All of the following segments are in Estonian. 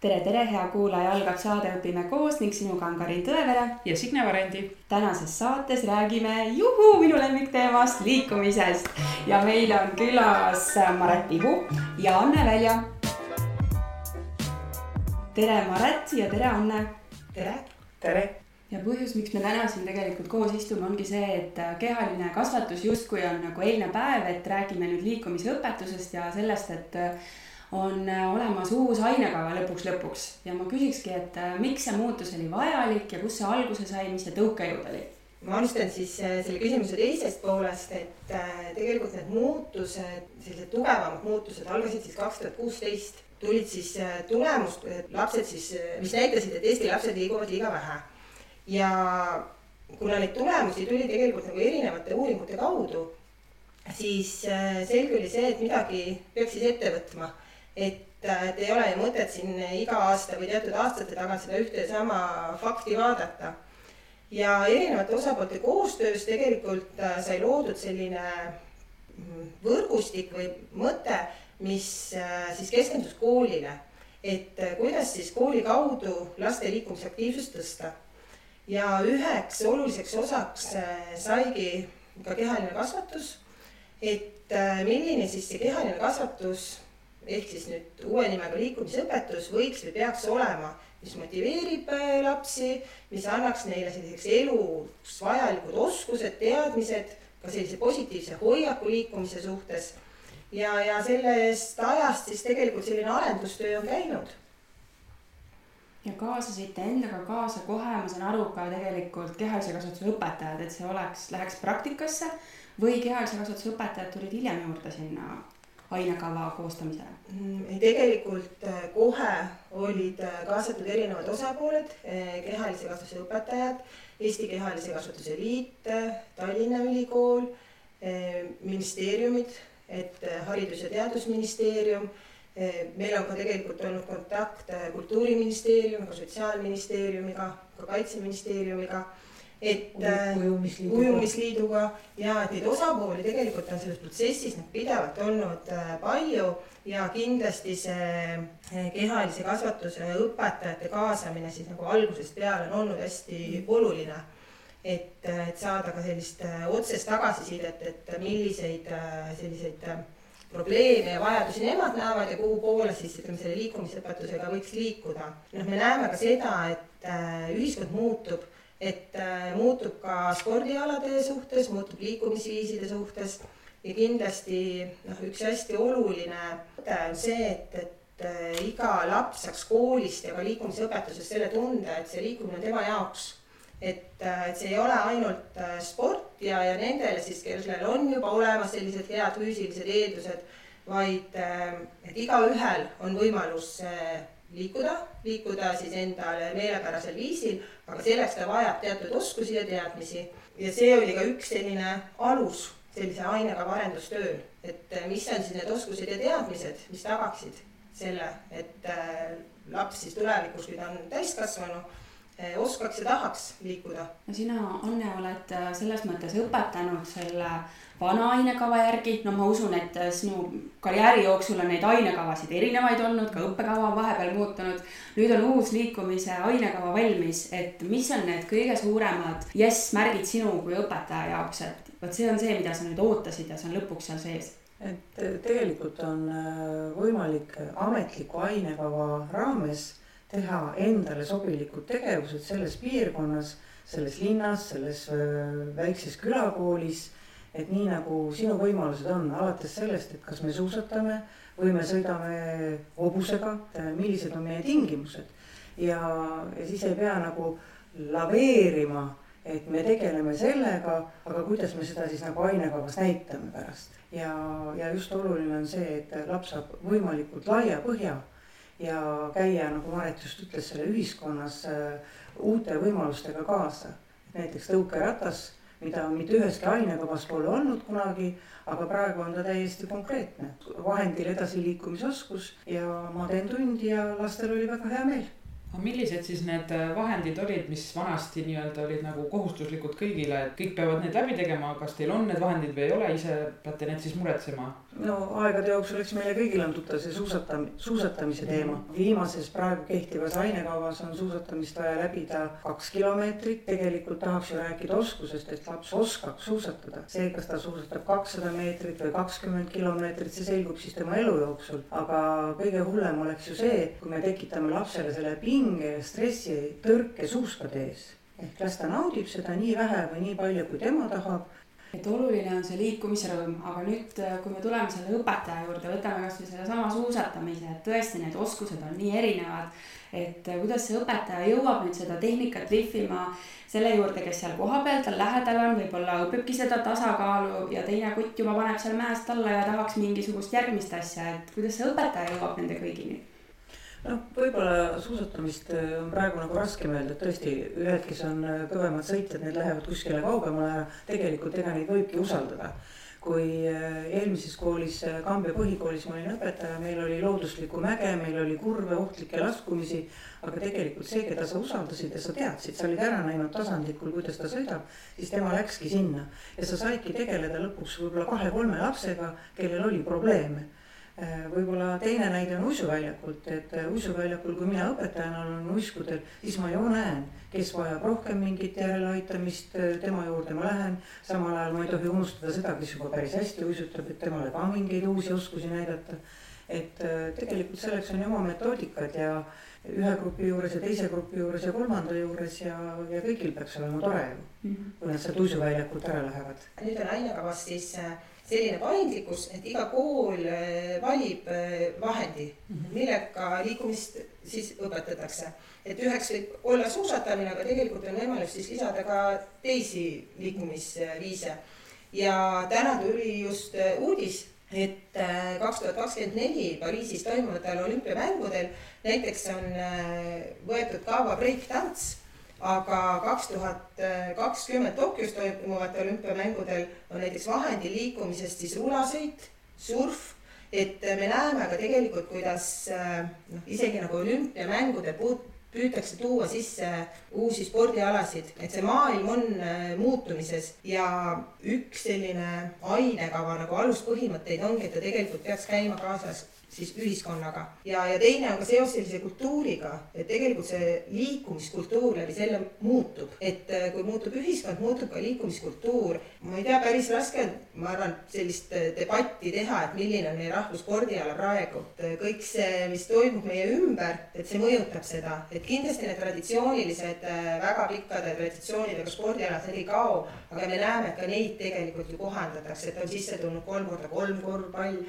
tere, tere, hea kuulaja, algab saade Õpime koos ning sinuga on Karin Tõevere ja Signe Varendi. tänases saates räägime juhu minu lemmikteemast, liikumisest ja meil on külas Maret Pihu ja Anne Välja. tere, Maret ja tere, Anne. tere. tere. ja põhjus, miks me täna siin tegelikult koos istume, ongi see, et kehaline kasvatus justkui on nagu eilne päev, et räägime nüüd liikumisõpetusest ja sellest, et on äh, olemas uus ainekava lõpuks lõpuks ja ma küsikski, et äh, miks see muutus oli vajalik ja kust see alguse sai, mis see tõukejõud oli? ma alustan siis äh, selle küsimuse teisest poolest, et tegelikult need muutused, sellised tugevamad muutused algasid siis kaks tuhat kuusteist. tulid siis tulemust, lapsed siis, mis näitasid, et Eesti lapsed liiguvad liiga vähe. ja kuna neid tulemusi tuli tegelikult nagu erinevate uuringute kaudu, siis selge oli see, et midagi peaks siis ette võtma et, äh, et ei ole ju mõtet siin iga aasta või teatud aastate tagant seda ühte ja sama fakti vaadata. ja erinevate osapoolte koostöös tegelikult äh, sai loodud selline mm, võrgustik või mõte, mis äh, siis keskendus koolile, et kuidas siis kooli kaudu laste liikumisaktiivsust tõsta. ja üheks oluliseks osaks saigi ka kehaline kasvatus, et milline siis see kehaline kasvatus ehk siis nüüd uue nimega liikumisõpetus võiks või peaks olema, mis motiveerib äh, lapsi, mis annaks neile selliseks eluks vajalikud oskused, teadmised, ka sellise positiivse hoiaku liikumise suhtes. ja, ja sellest ajast siis tegelikult selline arendustöö on käinud ja kaasasite endaga kaasa kohe, ma saan aru, ka tegelikult kehalise kasvatuse õpetajad, et see oleks, läheks praktikasse või kehalise kasvatuse õpetajad tulid hiljem juurde sinna ainekava koostamisele? Mm, ei, tegelikult äh, kohe olid äh, kaasatud erinevad osapooled, äh, kehalise kasvatuse õpetajad, Eesti Kehalise Kasvatuse Liit, Tallinna Ülikool, ministeeriumid, et Haridus- ja Teadusministeerium, meil on ka tegelikult olnud kontakt Kultuuriministeeriumiga, Sotsiaalministeeriumiga, ka Kaitseministeeriumiga et äh, ujumisliiduga. ujumisliiduga ja et neid osapooli tegelikult on selles protsessis nüüd pidevalt olnud äh, palju ja kindlasti see äh, kehalise kasvatuse õpetajate kaasamine siis nagu algusest peale on olnud hästi oluline. et, et saada ka sellist otsest tagasisidet, et milliseid selliseid probleeme ja vajadusi nemad näevad ja kuhu poole siis ütleme selle liikumisõpetusega võiks liikuda. noh, me näeme ka seda, et ühiskond muutub et äh, muutub ka spordialade suhtes, muutub liikumisviiside suhtes ja kindlasti noh, üks hästi oluline mõte on see, et, et äh, iga laps saaks koolist ja ka liikumisõpetusest selle tunde, et see liikumine on tema jaoks. et, äh, et see ei ole ainult sport ja, ja nendele siis, kellel on juba olemas sellised head füüsilised eeldused, vaid et igaühel on võimalus liikuda, liikuda siis endale meelepärasel viisil, aga selleks ta vajab teatud oskusi ja teadmisi. ja see oli ka üks selline alus sellise ainekava arendustööl, et äh, mis on siis need oskused ja teadmised, mis tagaksid selle, et äh, laps siis tulevikus, kui ta on täiskasvanu, äh, oskaks ja tahaks liikuda. no sina, Anne, oled selles mõttes õpetanud selle vana ainekava järgi, no ma usun, et sinu karjääri jooksul on neid ainekavasid erinevaid olnud, ka õppekava on vahepeal muutunud. nüüd on uus liikumise ainekava valmis, et mis on need kõige suuremad jess-märgid sinu kui õpetaja jaoks, et vot see on see, mida sa nüüd ootasid ja see on lõpuks seal sees. Et tegelikult on äh, võimalik ametliku ainekava raames teha endale sobilikud tegevused selles piirkonnas, selles linnas, selles äh, väikses külakoolis et nii nagu sinu võimalused on, alates sellest, et kas me suusatame või me sõidame hobusega, millised on meie tingimused. ja, ja siis ei pea nagu laveerima, et me tegeleme sellega, aga kuidas me seda siis nagu ainekavas näitame pärast. ja, ja just oluline on see, et laps saab võimalikult laia põhja ja käia, nagu Maret just ütles, selle ühiskonnas äh, uute võimalustega kaasa. näiteks tõukeratas mida mitte üheski ainekavas pole olnud kunagi, aga praegu on ta täiesti konkreetne. vahendil edasiliikumisoskus ja ma teen tundi ja lastel oli väga hea meel aga millised siis need äh, vahendid olid, mis vanasti nii-öelda olid nagu kohustuslikud kõigile, et kõik peavad need läbi tegema, kas teil on need vahendid või ei ole, ise peate need siis muretsema? no aegade jooksul, eks meile kõigile on tuttav see suusatam-, suusatamise teema. viimases praegu kehtivas ainekavas on suusatamist vaja läbida kaks kilomeetrit, tegelikult tahaks ju rääkida oskusest, et laps oskaks suusatada. see, kas ta suusatab kakssada meetrit või kakskümmend kilomeetrit, see selgub siis tema elu jooksul. aga kõige hullem oleks ju see, kui me tekitame lapsele selle pinge ja stressi tõrke suuskade ees. Ehk las ta naudib seda nii vähe või nii palju, kui tema tahab. Et oluline on see liikumisrõõm, aga nüüd, äh, kui me tuleme selle õpetaja juurde, võtame kasvõi sellesama suusatamise, et tõesti need oskused on nii erinevad. et äh, kuidas see õpetaja jõuab nüüd seda tehnikat lihvima selle juurde, kes seal kohapeal tal lähedal on, võib-olla õpibki seda tasakaalu ja teine kutt juba paneb seal mäest alla ja tahaks mingisugust järgmist asja, et kuidas see õpetaja jõuab nende kõigini noh, võib-olla suusatamist äh, on praegu nagu raskem öelda, et tõesti ühed, kes on äh, kõvemad sõitjad, need lähevad kuskile kaugemale ära. tegelikult ega neid võibki usaldada. kui äh, eelmises koolis, Kambja põhikoolis ma olin õpetaja, meil oli looduslikku mäge, meil oli kurve, ohtlikke laskumisi. aga tegelikult see, keda sa usaldasid ja sa teadsid, sa olid ära näinud tasandikul, kuidas ta sõidab, siis tema läkski sinna ja sa saidki tegeleda lõpuks võib-olla kahe-kolme lapsega, kellel oli probleeme võib-olla teine näide on uisuväljakult, et äh, uisuväljakul, kui mina õpetajana olen uiskudel, siis ma ju näen, kes vajab rohkem mingit järeleaitamist, äh, tema juurde ma lähen. samal ajal ma ei tohi unustada seda, kes juba päris hästi uisutab, et temale ka mingeid uusi oskusi näidata. et tegelikult selleks on ju oma metoodikad ja ühe grupi juures ja teise grupi juures ja kolmanda juures ja, ja kõigil peaks olema tore ju mm, -hmm. kui nad sealt uisuväljakult ära lähevad. nüüd on ainekavas siis selline paindlikkus, et iga kool äh, valib äh, vahendi, mhm. millega liikumist siis õpetatakse. et üheks võib olla suusatamine, aga tegelikult on võimalik siis lisada ka teisi liikumisviise. ja täna tuli just äh, uudis, et kaks tuhat kakskümmend neli Pariisis toimuvatel olümpiamängudel näiteks on võetud kaua break-tants aga kaks tuhat kakskümmend Tokyos toimuvatel olümpiamängudel on näiteks vahendi liikumisest siis rulasõit, surf, et me näeme ka tegelikult, kuidas noh, isegi nagu olümpiamängudel puut-, püütakse tuua sisse uusi spordialasid, et see maailm on äh, muutumises ja üks selline ainekava nagu aluspõhimõtteid ongi, et ta tegelikult peaks käima kaasas siis ühiskonnaga. ja, ja teine on ka seos sellise kultuuriga, et tegelikult see liikumiskultuur läbi selle muutub, et äh, kui muutub ühiskond, muutub ka liikumiskultuur. ma ei tea, päris raske ma arvan, sellist äh, debatti teha, et milline on meie rahvusspordiala praegu. Äh, kõik see, mis toimub meie ümber, et see mõjutab seda, et kindlasti need traditsioonilised väga pikkade traditsioonidega spordialad, need ei kao, aga me näeme, et ka neid tegelikult ju kohandatakse, et on sisse tulnud kolm korda kolm korvpall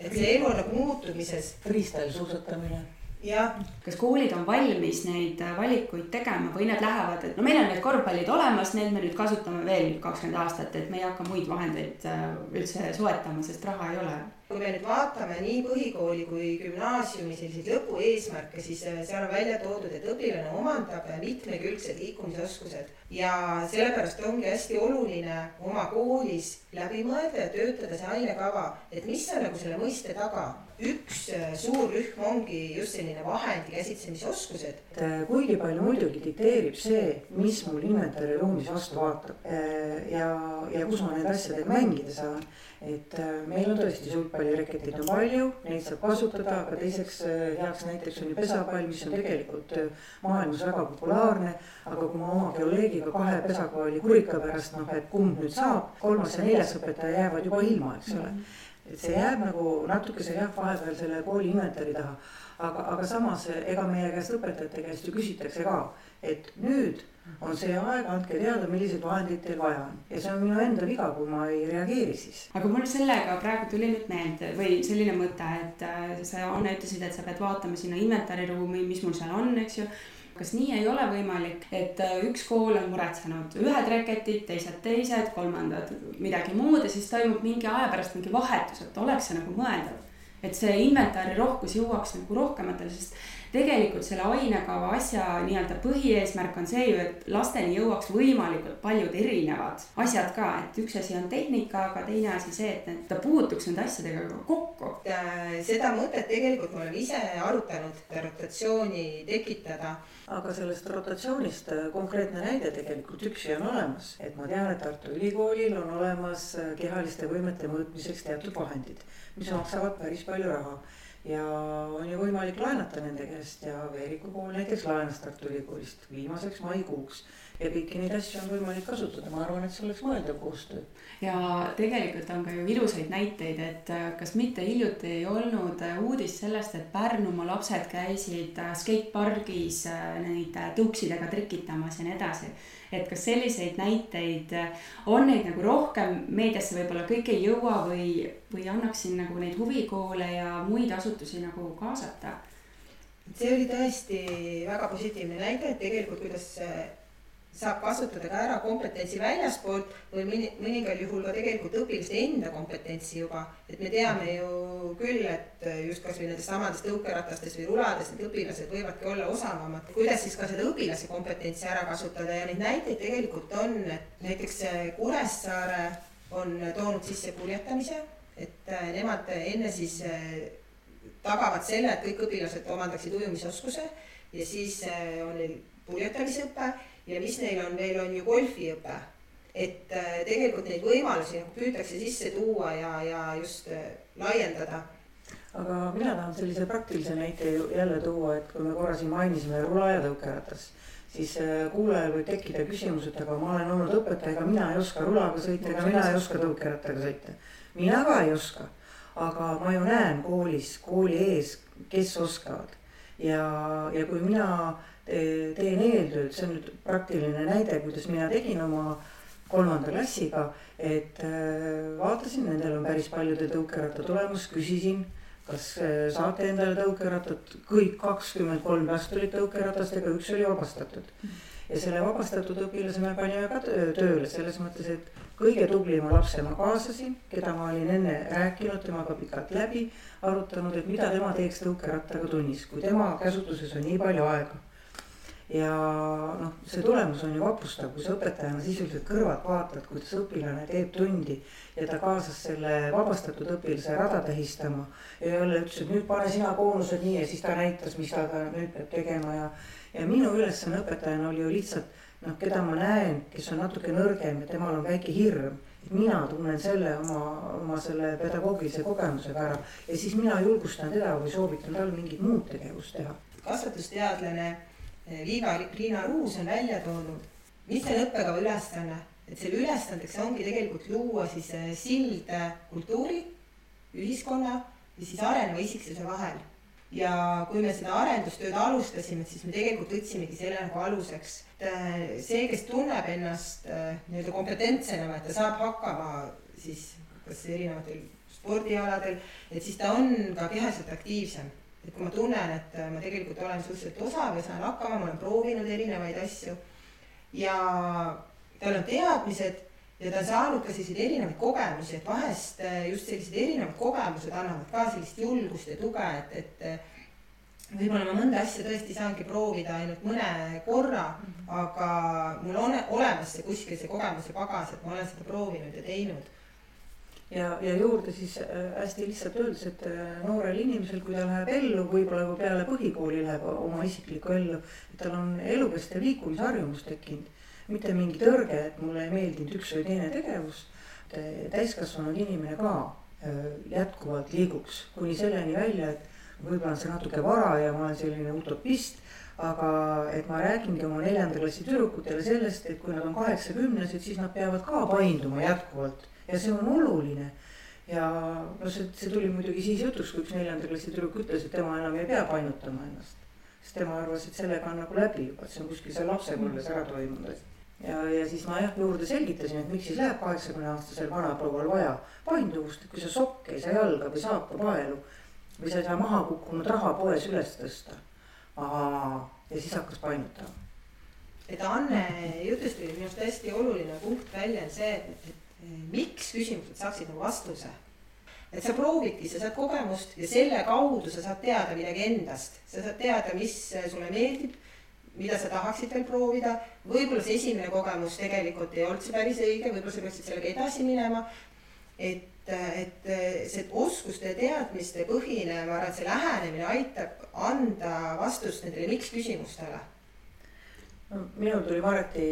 et see elu on nagu muutumises. Freestyle suusatamine jah. kas koolid on valmis neid äh, valikuid tegema või nad lähevad, et no meil on need korvpallid olemas, need me nüüd kasutame veel kakskümmend aastat, et me ei hakka muid vahendeid äh, üldse soetama, sest raha ei ole kui me nüüd vaatame nii põhikooli kui gümnaasiumi selliseid lõpueesmärke, siis äh, seal on välja toodud, et õpilane omandab mitmekülgsed liikumisoskused ja sellepärast ongi hästi oluline oma koolis läbi mõelda ja töötada see ainekava, et mis on nagu selle mõiste taga üks äh, suur rühm ongi just selline vahendi käsitsemisoskused. Äh, kuigi palju muidugi dikteerib see, mis mul inventariruumis vastu vaatab ja, ja kus ma nende asjadega mängida saan et äh, meil on tõesti sulgpallireketeid on palju, neid saab kasutada, aga teiseks äh, heaks näiteks on ju pesapall, mis on tegelikult äh, maailmas väga populaarne. aga kui ma oma kolleegiga kahe pesaga oli kurika pärast, noh, et kumb nüüd saab, kolmas ja neljas õpetaja jäävad juba ilma, eks ole. et see jääb nagu natukese jah, vahepeal selle kooli inventari taha. aga, aga samas ega meie käest õpetajate käest ju küsitakse ka, et nüüd on see aeg, andke teada, milliseid vahendeid teil vaja on. ja see on minu enda viga, kui ma ei reageeri siis. aga mul sellega praegu tuli nüüd meelde või selline mõte, et äh, sa Anne ütlesid, et sa pead vaatama sinna inventariruumi, mis mul seal on, eks ju kas nii ei ole võimalik, et äh, üks kool on muretsenud ühed reketid, teised teised, kolmandad midagi muud ja siis toimub mingi aja pärast mingi vahetus, et oleks see nagu mõeldav. et see inventari rohkus jõuaks nagu rohkematele, sest tegelikult selle ainekava asja nii-öelda põhieesmärk on see ju, et lasteni jõuaks võimalikult paljud erinevad asjad ka, et üks asi on tehnika, aga teine asi see, et need, ta puutuks nende asjadega ka kokku. Seda mõtet tegelikult me oleme ise arutanud, rotatsiooni tekitada. Aga sellest rotatsioonist äh, konkreetne näide tegelikult üksi on olemas, et ma tean, et Tartu Ülikoolil on olemas äh, kehaliste võimete mõõtmiseks teatud vahendid, mis maksavad päris palju raha ja on ju võimalik laenata nende käest ja Veeriku kool näiteks laenas Tartu Ülikoolist viimaseks maikuuks. ja kõiki neid asju on võimalik kasutada, ma arvan, et see oleks mõeldav koostöö. ja tegelikult on ka ju ilusaid näiteid, et äh, kas mitte hiljuti ei olnud äh, uudist sellest, et Pärnumaa lapsed käisid äh, skatepargis neid tõuksidega trikitamas ja nii edasi et kas selliseid näiteid on neid nagu rohkem meediasse võib-olla kõik ei jõua või, või annaks siin nagu neid huvikoole ja muid asutusi nagu kaasata? see oli tõesti väga positiivne näide, et tegelikult kuidas saab kasutada ka ära kompetentsi väljaspoolt või mõni, mõningal juhul ka tegelikult õpilaste enda kompetentsi juba. et me teame ju küll, et just kasvõi nendest samadest tõukeratastes või ruladest need õpilased võivadki olla osavamad. kuidas siis ka seda õpilase kompetentsi ära kasutada ja neid näiteid tegelikult on, et näiteks Kuressaare on toonud sisse purjetamise, et nemad enne siis tagavad selle, et kõik õpilased omandaksid ujumisoskuse ja siis on neil purjetamisõpe ja mis neil on, neil on ju golfiõpe. et äh, tegelikult neid võimalusi nagu püütakse sisse tuua ja, ja just äh, laiendada aga mina tahan sellise praktilise näite jälle tuua, et kui me korra siin mainisime rula ja tõukeratas, siis äh, kuulajal võib tekkida küsimus, et aga ma olen olnud õpetaja, ega mina ei oska rulaga sõita, ega mina ei oska tõukerattaga sõita. mina ka ei oska, aga ma ju näen koolis, kooli ees, kes oskavad ja, ja kui mina teen eeltööd, see on nüüd praktiline näide, kuidas mina tegin oma kolmanda klassiga, et äh, vaatasin, nendel on päris paljude tõukeratta tulemus, küsisin, kas äh, saate endale tõukerattad, kõik kakskümmend kolm last olid tõukeratastega, üks oli vabastatud. ja selle vabastatud õpilase me panime ka tööle. Selles mõttes, et kõige tublima lapse ma kaasasin, keda ma olin enne rääkinud temaga pikalt läbi, arutanud, et mida tema teeks tõukerattaga tunnis, kui tema käsutuses on nii palju aega ja noh, see tulemus on ju vapustav, kui sa õpetajana sisuliselt kõrvalt vaatad, kuidas õpilane teeb tundi ja ta kaasas selle vabastatud õpilase rada tähistama. ja jälle ütles, et nüüd pane sina koonused nii ja siis ta näitas, mis ta nüüd peab tegema ja, ja minu ülesanne õpetajana oli ju lihtsalt noh, keda ma näen, kes on natuke nõrgem ja temal on väike hirm mina tunnen selle oma, oma selle pedagoogilise kogemusega ära ja siis mina julgustan teda või soovitan tal mingit muud tegevust teha. kasvatusteadlane Liiva Riina Ruus on välja toonud, mis on õppekava ülesanne, et selle ülesandeks ongi tegelikult luua siis eh, sild kultuuri, ühiskonna ja siis areneva isiksuse vahel. ja kui me seda arendustööd alustasime, siis me tegelikult võtsimegi selle nagu aluseks. Eh, see, kes tunneb ennast eh, nii-öelda kompetentsena, et ta saab hakkama siis kas erinevatel spordialadel, et siis ta on ka kehaliselt aktiivsem et kui ma tunnen, et äh, ma tegelikult olen suhteliselt osav ja saan hakkama, ma olen proovinud erinevaid asju ja tal on teadmised ja ta on saanud ka selliseid erinevaid kogemusi, et vahest äh, just sellised erinevad kogemused annavad ka sellist julgust ja tuge, et, et äh, võib-olla ma mõnda asja tõesti saangi proovida ainult mõne korra, aga mul on olemas see kuskil see kogemus ja pagas, et ma olen seda proovinud ja teinud ja, ja juurde siis äh, hästi lihtsalt öeldes, et äh, noorel inimesel, kui ta läheb ellu, võib-olla kui peale põhikooli läheb oma isiklikku ellu, et tal on elukestev liikumisharjumus tekkinud. mitte mingi tõrge, et mulle ei meeldinud üks või teine tegevus. täiskasvanud inimene ka äh, jätkuvalt liiguks kuni selleni välja, et võib-olla on see natuke vara ja ma olen selline utopist aga et ma räägingi oma neljanda klassi tüdrukutele sellest, et kui nad on kaheksakümnesed, siis nad peavad ka painduma jätkuvalt ja see on oluline. ja no see, see tuli muidugi siis jutuks, kui üks neljanda klassi tüdruk ütles, et tema enam ei pea painutama ennast. sest tema arvas, et sellega on nagu läbi juba, et see on kuskil seal lapsepõlves ära toimunud. ja, ja siis ma jah juurde selgitasin, et miks siis läheb kaheksakümne aastasel vanaproual vaja painduvust, et kui sa sokke ei saa jalga või saapa paelu või sa ei saa maha kukkunud raha poes üles tõsta. ja siis hakkas painutama et Anne jutust tuli minu arust hästi oluline punkt välja on see, et miks küsimused saaksid nagu vastuse. et sa proovidki, sa saad kogemust ja selle kaudu sa saad teada midagi endast, sa saad teada, mis sulle meeldib, mida sa tahaksid veel proovida. võib-olla see esimene kogemus tegelikult ei olnud see päris õige, võib-olla sa peaksid sellega edasi minema. et, et see oskuste ja teadmiste põhine, ma arvan, et see lähenemine aitab anda vastust nendele miks küsimustele minul tuli Mareti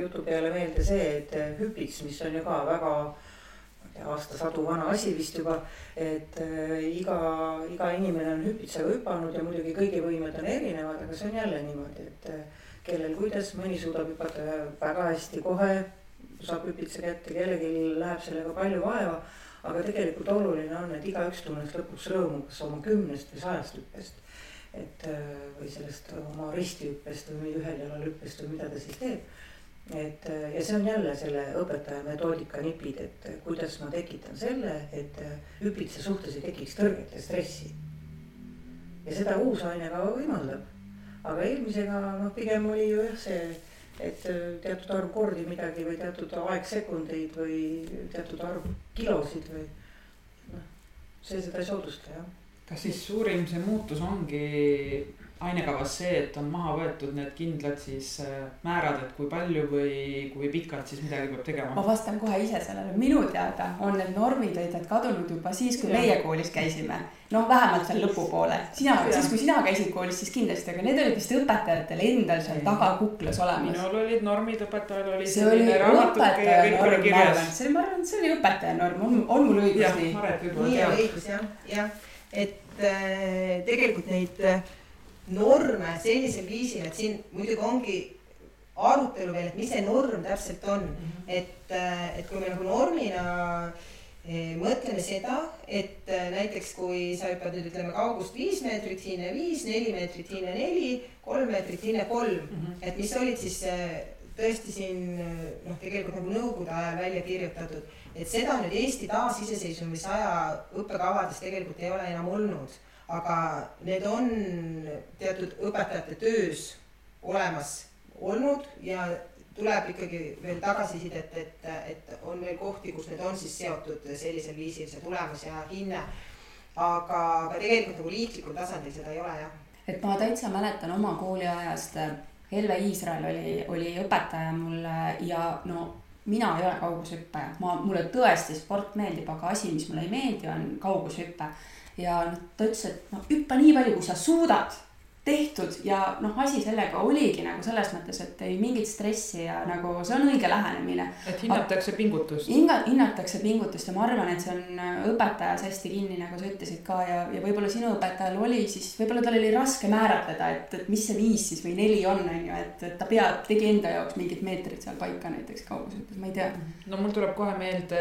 jutu peale meelde see, et hüpiks, mis on ju ka väga aastasadu vana asi vist juba, et äh, iga, iga inimene on hüpitsaga hüpanud ja muidugi kõigi võimed on erinevad, aga see on jälle niimoodi, et äh, kellel kuidas, mõni suudab hüpata väga hästi kohe, saab hüpitsa kätte, kellelgi läheb sellega palju vaeva. aga tegelikult oluline on, et igaüks tunneks lõpuks rõõmu, kas oma kümnest või sajast hüppest. Et äh, või sellest oma ristihüppest või ühel jalal hüppest või mida ta siis teeb et äh, ja see on jälle selle õpetaja metoodika nipid, et äh, kuidas ma tekitan selle, et hüpitse suhtes ei tekiks tõrget ja stressi. ja seda uus ainekava võimaldab. aga eelmisega noh, pigem oli ju jah see, et teatud arv kordi midagi või teatud aeg sekundeid või teatud arv kilosid või noh, see seda ei soodusta jah. Kas siis suurim see muutus ongi ainekavas see, et on maha võetud need kindlad siis äh, määrad, et kui palju või kui pikalt siis midagi peab tegema? ma vastan kohe ise sellele, minu teada on need normid olid need kadunud juba siis, kui ja. meie koolis käisime. noh, vähemalt seal lõpupoole, sina, siis kui sina käisid koolis, siis kindlasti, aga need olid vist õpetajatel endal seal taga kuklas olemas. minul olid normid, õpetajal oli. see oli õpetaja norm, ma arvan, see, ma arvan, see oli õpetaja norm, on, on mul õigus nii? nii on õigus jah, jah, et äh, tegelikult neid äh, norme sellisel viisil, et siin muidugi ongi arutelu veel, et mis see norm täpselt on mm, -hmm. et, äh, et kui me nagu normina mõtleme seda, et näiteks kui sa hüppad nüüd ütleme kaugust viis meetrit, hinne viis, neli meetrit, hinne neli, kolm meetrit, hinne kolm mm, -hmm. et mis olid siis tõesti siin noh, tegelikult nagu nõukogude ajal välja kirjutatud, et seda nüüd Eesti taasiseseisvumise aja õppekavades tegelikult ei ole enam olnud aga need on teatud õpetajate töös olemas olnud ja tuleb ikkagi veel tagasisidet, et, et on veel kohti, kus need on siis seotud sellisel viisil, see tulemus ja hinne. aga, aga tegelikult nagu liiklikul tasandil seda ei ole jah. et ma täitsa mäletan oma kooliajast, Helve Iisrael oli, oli õpetaja mulle ja no mina ei ole kaugushüppaja, ma, mulle tõesti sport meeldib, aga asi, mis mulle ei meeldi, on kaugushüpe. Ja noh, ta ütles, et no hüppa nii palju, kui sa suudad tehtud ja noh, asi sellega oligi nagu selles mõttes, et ei mingit stressi ja nagu see on õige lähenemine. et hinnatakse pingutust. hinna, hinnatakse pingutust ja ma arvan, et see on äh, õpetajas hästi kinni, nagu sa ütlesid ka ja, ja võib-olla sinu õpetajal oli siis, võib-olla tal oli raske määratleda, et, et mis see viis siis või neli on, on ju, et, et ta peab, tegi enda jaoks mingid meetrid seal paika näiteks kaugusõppes, ma ei tea. no mul tuleb kohe meelde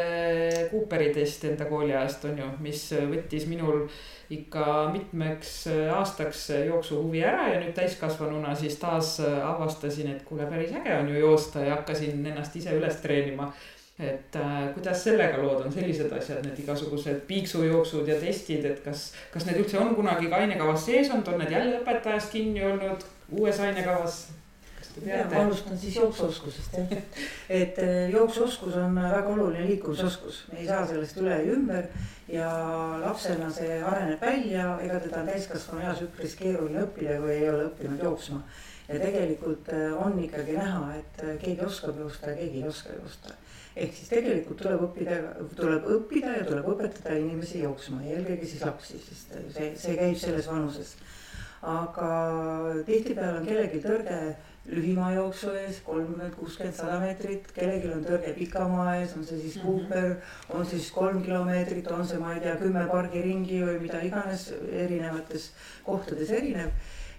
Cooperi test enda kooliajast on ju, mis võttis minul ikka mitmeks äh, aastaks äh, jooksuhuvi ära ja nüüd täiskasvanuna siis taas äh, avastasin, et kuule, päris äge on ju joosta ja hakkasin ennast ise üles treenima. et äh, kuidas sellega lood on, sellised asjad, need igasugused piiksujooksud ja testid, et kas, kas need üldse on kunagi ka ainekavas sees olnud, on need jälle õpetajast kinni olnud uues ainekavas? Ja ma alustan siis jooksuoskusest jah, et jooksuoskus on väga oluline liikumisoskus, me ei saa sellest üle ja ümber ja lapsena see areneb välja, ega teda on täiskasvanu eas üpris keeruline õppida, kui ei ole õppinud jooksma. ja tegelikult äh, on ikkagi näha, et äh, keegi oskab joosta ja keegi ei oska joosta. ehk siis tegelikult tuleb õppida, tuleb õppida ja tuleb õpetada inimesi jooksma ja eelkõige siis lapsi, sest see, see käib selles vanuses. aga tihtipeale on kellelgi tõrge lühimaa jooksu ees, kolmkümmend, kuuskümmend, sada meetrit, kellelgi on tõrge pikamaa ees, on see siis mhm. Cooper, on siis kolm kilomeetrit, on see, ma ei tea, kümme pargiringi või mida iganes erinevates kohtades erinev.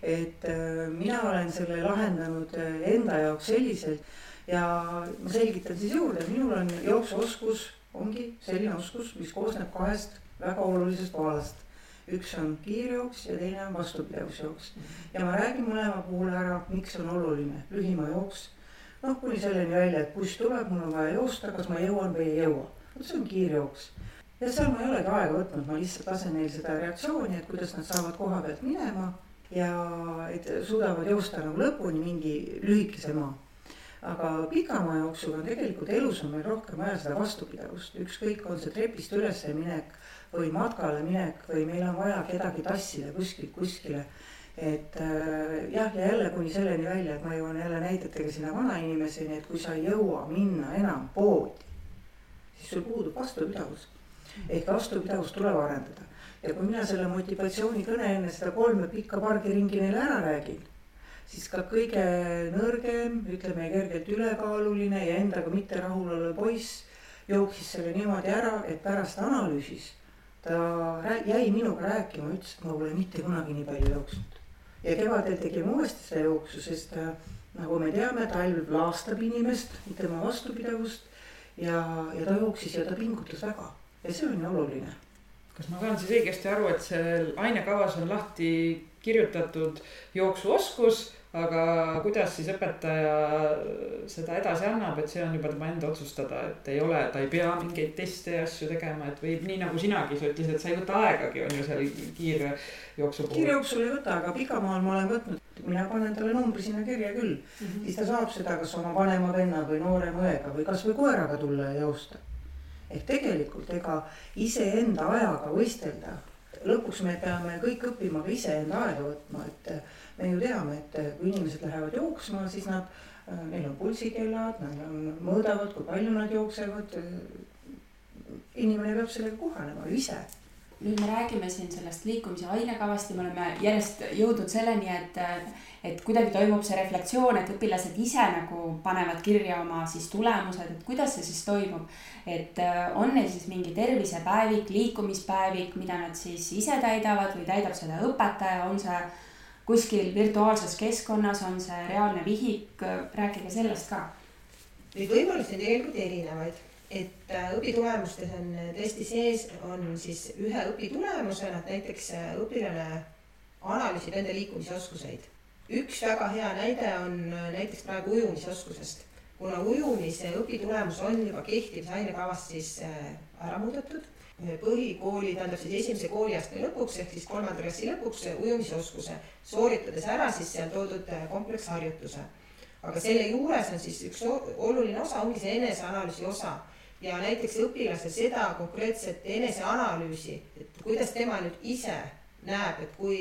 et äh, mina olen selle lahendanud äh, enda jaoks selliselt ja ma selgitan siis juurde, minul on jooksuoskus, ongi selline oskus, mis koosneb kahest väga olulisest vaalast üks on kiirjooks ja teine on vastupidavusjooks. ja ma räägin mõlema puhul ära, miks on oluline lühimaa jooks. noh, kuni selleni välja, et buss tuleb, mul on vaja joosta, kas ma jõuan või ei jõua. vot see on kiirjooks. ja seal ma ei olegi aega võtnud, ma lihtsalt lasen neil seda reaktsiooni, et kuidas nad saavad koha pealt minema ja et suudavad joosta nagu lõpuni mingi lühikese maa aga pikama jooksul on tegelikult elus on meil rohkem vaja seda vastupidavust, ükskõik, on see trepist üles minek või matkale minek või meil on vaja kedagi tassida kuskilt kuskile. et äh, jah, ja jälle kuni selleni välja, et ma jõuan jälle näidetega sinna vanainimeseni, et kui sa ei jõua minna enam poodi, siis sul puudub vastupidavus. ehk vastupidavust tuleb arendada ja kui mina selle motivatsioonikõne enne seda kolme pikka pargiringi neile ära räägin siis ka kõige nõrgem, ütleme kergelt ülekaaluline ja endaga mitte rahul olev poiss jooksis selle niimoodi ära, et pärast analüüsis ta jäi minuga rääkima, ütles, et ma pole mitte kunagi nii palju jooksnud. ja kevadel tegime uuesti seda jooksu, sest äh, nagu me teame, talv laastab inimest, tema vastupidavust ja, ja ta jooksis ja ta pingutas väga ja see on ju oluline kas ma saan siis õigesti aru, et seal ainekavas on lahti kirjutatud jooksuoskus aga kuidas siis õpetaja seda edasi annab, et see on juba tema enda otsustada, et ei ole, ta ei pea mingeid teste ja asju tegema, et võib nii nagu sinagi, sa ütlesid, et sa ei võta aegagi, on ju seal kiirjooksu puhul. kiirjooksul ei võta, aga pikamaal ma olen võtnud, mina panen talle numbri sinna kirja küll mm. -hmm. siis ta saab seda kas oma vanema venna või noorema õega või kasvõi koeraga tulla ja joosta. ehk tegelikult ega iseenda ajaga võistelda, lõpuks me peame kõik õppima ka iseenda aega võtma, et me ju teame, et eh, kui inimesed lähevad jooksma, siis nad, eh, neil on pulsikellad, nad on, mõõdavad, kui palju nad jooksevad. inimene peab sellega kohanema ise nüüd me räägime siin sellest liikumise ainekavast ja me oleme järjest jõudnud selleni, et, et kuidagi toimub see reflektsioon, et õpilased ise nagu panevad kirja oma siis tulemused, et kuidas see siis toimub. et on neil siis mingi tervisepäevik, liikumispäevik, mida nad siis ise täidavad või täidab seda õpetaja, on see kuskil virtuaalses keskkonnas, on see reaalne vihik, rääkige sellest ka. Neid võimalusi on tegelikult erinevaid, et äh, õpitulemustes on tõesti sees, on siis ühe õpitulemusena, et näiteks äh, õpilane analüüsib enda liikumisoskuseid. üks väga hea näide on äh, näiteks praegu ujumisoskusest, kuna ujumise õpitulemus on juba kehtivas ainekavas siis ära muudetud põhikooli, tähendab siis esimese kooliastme lõpuks ehk siis kolmanda klassi lõpuks ujumisoskuse, sooritades ära siis seal toodud äh, kompleksharjutuse. aga selle juures on siis üks oluline osa, ongi see eneseanalüüsi osa ja näiteks õpilasel seda konkreetset eneseanalüüsi, et kuidas tema nüüd ise näeb, et kui,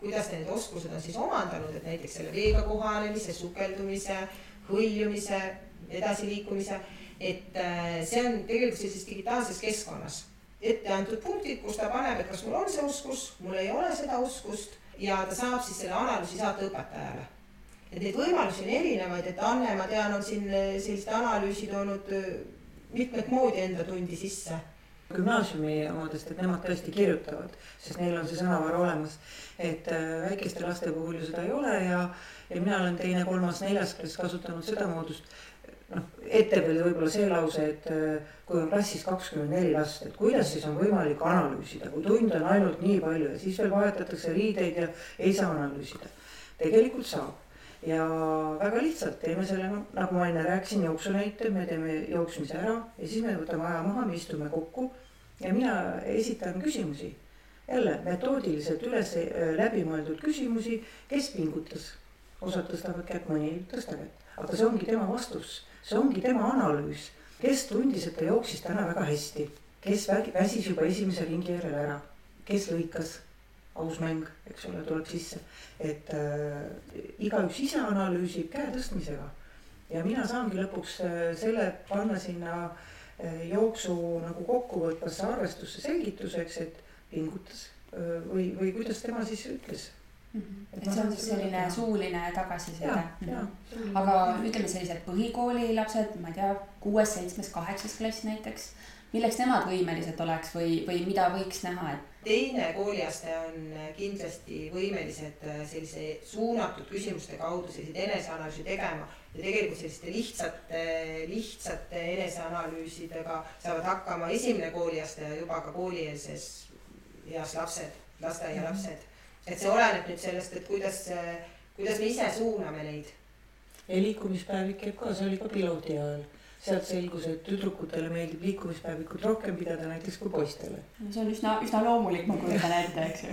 kuidas need oskused on siis omandanud, et näiteks selle veega kohanemise, sukeldumise, hõljumise, edasiliikumise, et äh, see on tegelikult sellises digitaalses keskkonnas ette antud punktid, kus ta paneb, et kas mul on see oskus, mul ei ole seda oskust ja ta saab siis selle analüüsi saata õpetajale. et neid võimalusi on erinevaid, et Anne, ma tean, on siin eh, sellist analüüsi toonud eh, mitmet moodi enda tundi sisse gümnaasiumi omadest, et nemad tõesti kirjutavad, sest neil on see sõnavara olemas. et eh, väikeste laste puhul ju seda ei ole ja, ja mina olen teine, kolmas, neljas klass kasutanud seda moodust ette veel võib-olla see lause, et äh, kui on klassis kakskümmend neli last, et kuidas siis on võimalik analüüsida, kui tunde on ainult nii palju ja siis veel vahetatakse riideid ja ei saa analüüsida. tegelikult saab ja väga lihtsalt teeme selle, noh nagu ma enne rääkisin, jooksu näite, me teeme jooksmise ära ja siis me võtame aja maha, me istume kokku ja mina esitan küsimusi. jälle metoodiliselt üles äh, läbimõeldud küsimusi, kes pingutas, osad tõstavad kätt, mõni ei tõsta kätt, aga see ongi tema vastus see ongi tema analüüs, kes tundis, et ta jooksis täna väga hästi, kes väsis juba esimese ringi järel ära, kes lõikas, aus mäng, eks ole, tuleb sisse, et äh, igaüks ise analüüsib käe tõstmisega. Ja mina saangi lõpuks äh, selle panna sinna äh, jooksu nagu kokkuvõtvasse arvestusse selgituseks, et pingutas äh, või, või kuidas tema siis ütles Mm -hmm. et see on siis selline suuline tagasiside. aga ütleme sellised põhikooli lapsed, ma ei tea, kuues, seitsmes, kaheksas klass näiteks, milleks nemad võimelised oleks või, või mida võiks näha, et? teine kooliaste on kindlasti võimelised äh, sellise suunatud küsimuste kaudu selliseid eneseanalüüsi tegema ja tegelikult selliste lihtsate, lihtsate eneseanalüüsidega saavad hakkama esimene kooliaste ja juba ka koolieelses eas lapsed, lasteaialapsed mm. -hmm et see oleneb nüüd sellest, et kuidas, kuidas me ise suuname neid. ja liikumispäevik käib ka, see oli ka piloodi ajal. sealt selgus, et tüdrukutele meeldib liikumispäevikut rohkem pidada näiteks kui poistele. no see on üsna, üsna loomulik, ma kujutan ette, eks ju.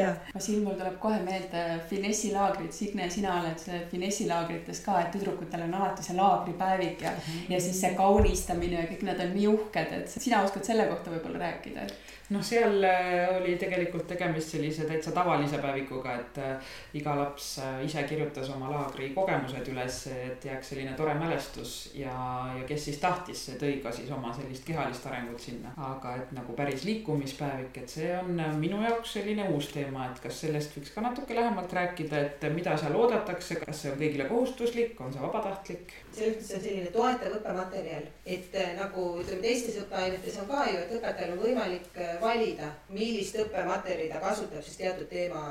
aga siin mul tuleb kohe meelde finessilaagrid, Signe, sina oled finessilaagrites ka, et tüdrukutel on alati see laagripäevik ja mm, -hmm. ja siis see kaunistamine ja kõik nad on nii uhked, et sina oskad selle kohta võib-olla rääkida, et noh, seal äh, oli tegelikult tegemist sellise täitsa tavalise päevikuga, et äh, iga laps äh, ise kirjutas oma laagri kogemused üles, et jääks selline tore mälestus ja, ja kes siis tahtis, see tõi ka siis oma sellist kehalist arengut sinna. aga et nagu päris liikumispäevik, et see on minu jaoks selline uus teema, et kas sellest võiks ka natuke lähemalt rääkida, et mida seal oodatakse, kas see on kõigile kohustuslik, on see vabatahtlik? Selles mõttes on selline toetav õppematerjal, et nagu ütleme, teistes õppeainetes on ka ju, et õpetajal on võimalik valida, millist õppematerjali ta kasutab siis teatud teema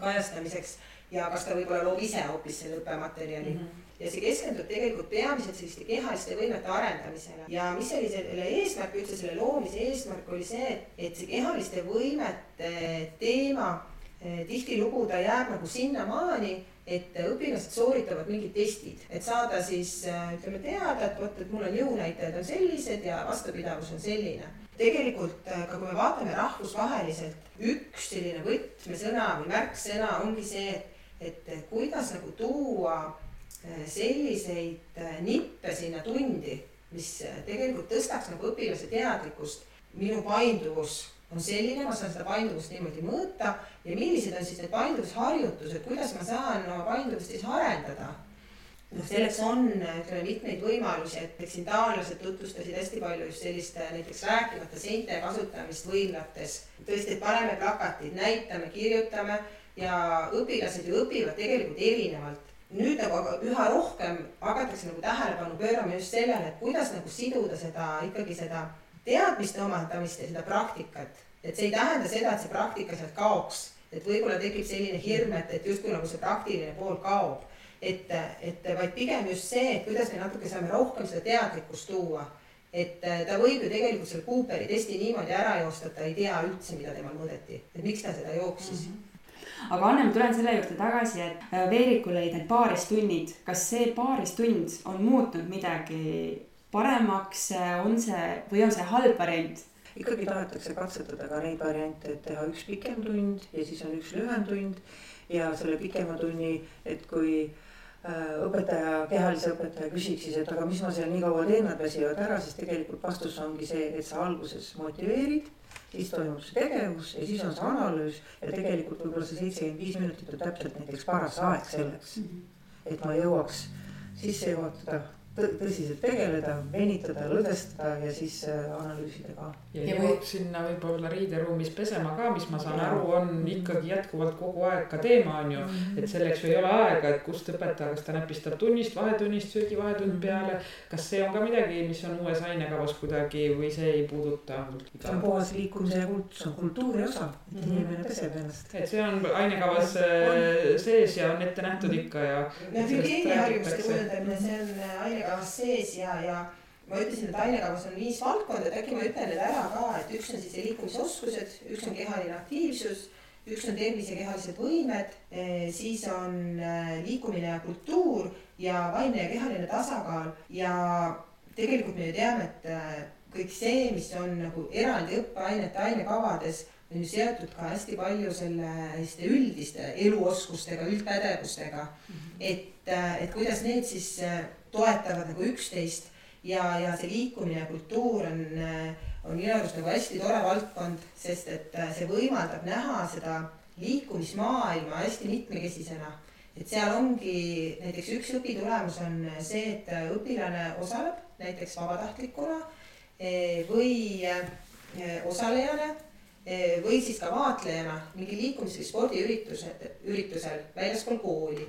kajastamiseks ja kas ta võib-olla loob ise hoopis selle õppematerjali mm. -hmm ja see keskendub tegelikult peamiselt selliste kehaliste võimete arendamisele ja mis oli selle eesmärk, üldse selle loomise eesmärk oli see, et see kehaliste võimete teema eh, tihtilugu ta jääb nagu sinnamaani, et õpilased sooritavad mingid testid, et saada siis eh, ütleme teada, et vot, et mul on jõunäitajad on sellised ja vastupidavus on selline. tegelikult eh, ka kui me vaatame rahvusvaheliselt, üks selline võtmesõna või märksõna ongi see, et kuidas nagu tuua selliseid nippe sinna tundi, mis tegelikult tõstaks nagu õpilase teadlikkust. minu painduvus on selline, ma saan seda painduvust niimoodi mõõta ja millised on siis need painduvusharjutused, kuidas ma saan oma painduvust siis arendada. noh, selleks on, ütleme, mitmeid võimalusi, et eks siin taanlased tutvustasid hästi palju just sellist näiteks rääkimata seinte kasutamist võimlates. tõesti, et paneme plakatid, näitame, kirjutame ja õpilased ju õpivad tegelikult erinevalt nüüd nagu aga üha rohkem hakatakse nagu tähelepanu pöörama just sellele, et kuidas nagu siduda seda ikkagi seda teadmiste omandamist ja seda praktikat. et see ei tähenda seda, et see praktika sealt kaoks, et võib-olla tekib selline hirm, et, et justkui nagu see praktiline pool kaob. et, et vaid pigem just see, et kuidas me natuke saame rohkem seda teadlikkust tuua. et ta võib ju tegelikult selle Cooperi testi niimoodi ära joosta, et ta ei tea üldse, mida temal mõõdeti, et miks ta seda jooksis mm. -hmm aga Anne, ma tulen selle juurde tagasi, et äh, Veerikul olid need paaristunnid, kas see paaristund on muutnud midagi paremaks, on see või on see halb variant? ikkagi tahetakse katsetada ka neid variante, et teha üks pikem tund ja siis on üks lühem tund. Ja selle pikema tunni, et kui äh, õpetaja, kehalise õpetaja küsiks siis, et aga mis ma seal nii kaua teen, nad väsivad ära, siis tegelikult vastus ongi see, et sa alguses motiveerid siis toimub see tegevus ja siis on see analüüs. Ja tegelikult võib-olla see seitsekümmend viis minutit on täpselt näiteks paras aeg selleks, et ma jõuaks sisse juhatada tõsiselt tegeleda, venitada, lõdvestada ja siis äh, analüüsida ka. ja jõuab sinna võib-olla riideruumis pesema ka, mis ma saan aru, on ikkagi jätkuvalt kogu aeg ka teema on ju. Mhm. et selleks ju ei ole aega, et kust õpetaja, kas ta näpistab tunnist, vahetunnist, söögivahetund peale. kas see on ka midagi, mis on uues ainekavas kuidagi või see ei puuduta? see on puhas liikumise ja kult-, see on kultuuri osa, et mhm. inimene peseb ennast. et see on ainekavas äh, sees ja on ette nähtud ikka ja. noh, hügieeniharjumuste kujundamine, see on aine ainekavas sees ja, ja ma ütlesin, et ainekavas on viis valdkonda, et äkki ma ütlen need ära ka, et üks on siis liikumisoskused, üks on kehaline aktiivsus, üks on tervis ja kehalised võimed, eh, siis on eh, liikumine ja kultuur ja vaimne ja kehaline tasakaal ja tegelikult me ju teame, et eh, kõik see, mis on nagu eraldi õppeainete ainekavades, on ju seotud ka hästi palju selle selliste üldiste eluoskustega, üldpädevustega mm. -hmm. et, et kuidas need siis toetavad nagu üksteist ja, ja see liikumine ja kultuur on, on minu arust nagu hästi tore valdkond, sest et see võimaldab näha seda liikumismaailma hästi mitmekesisena. et seal ongi näiteks üks õpitulemus on see, et õpilane osaleb näiteks vabatahtlikuna või osalejana või siis ka vaatlejana mingi liikumis- või spordiürituse, üritusel väljaspool kooli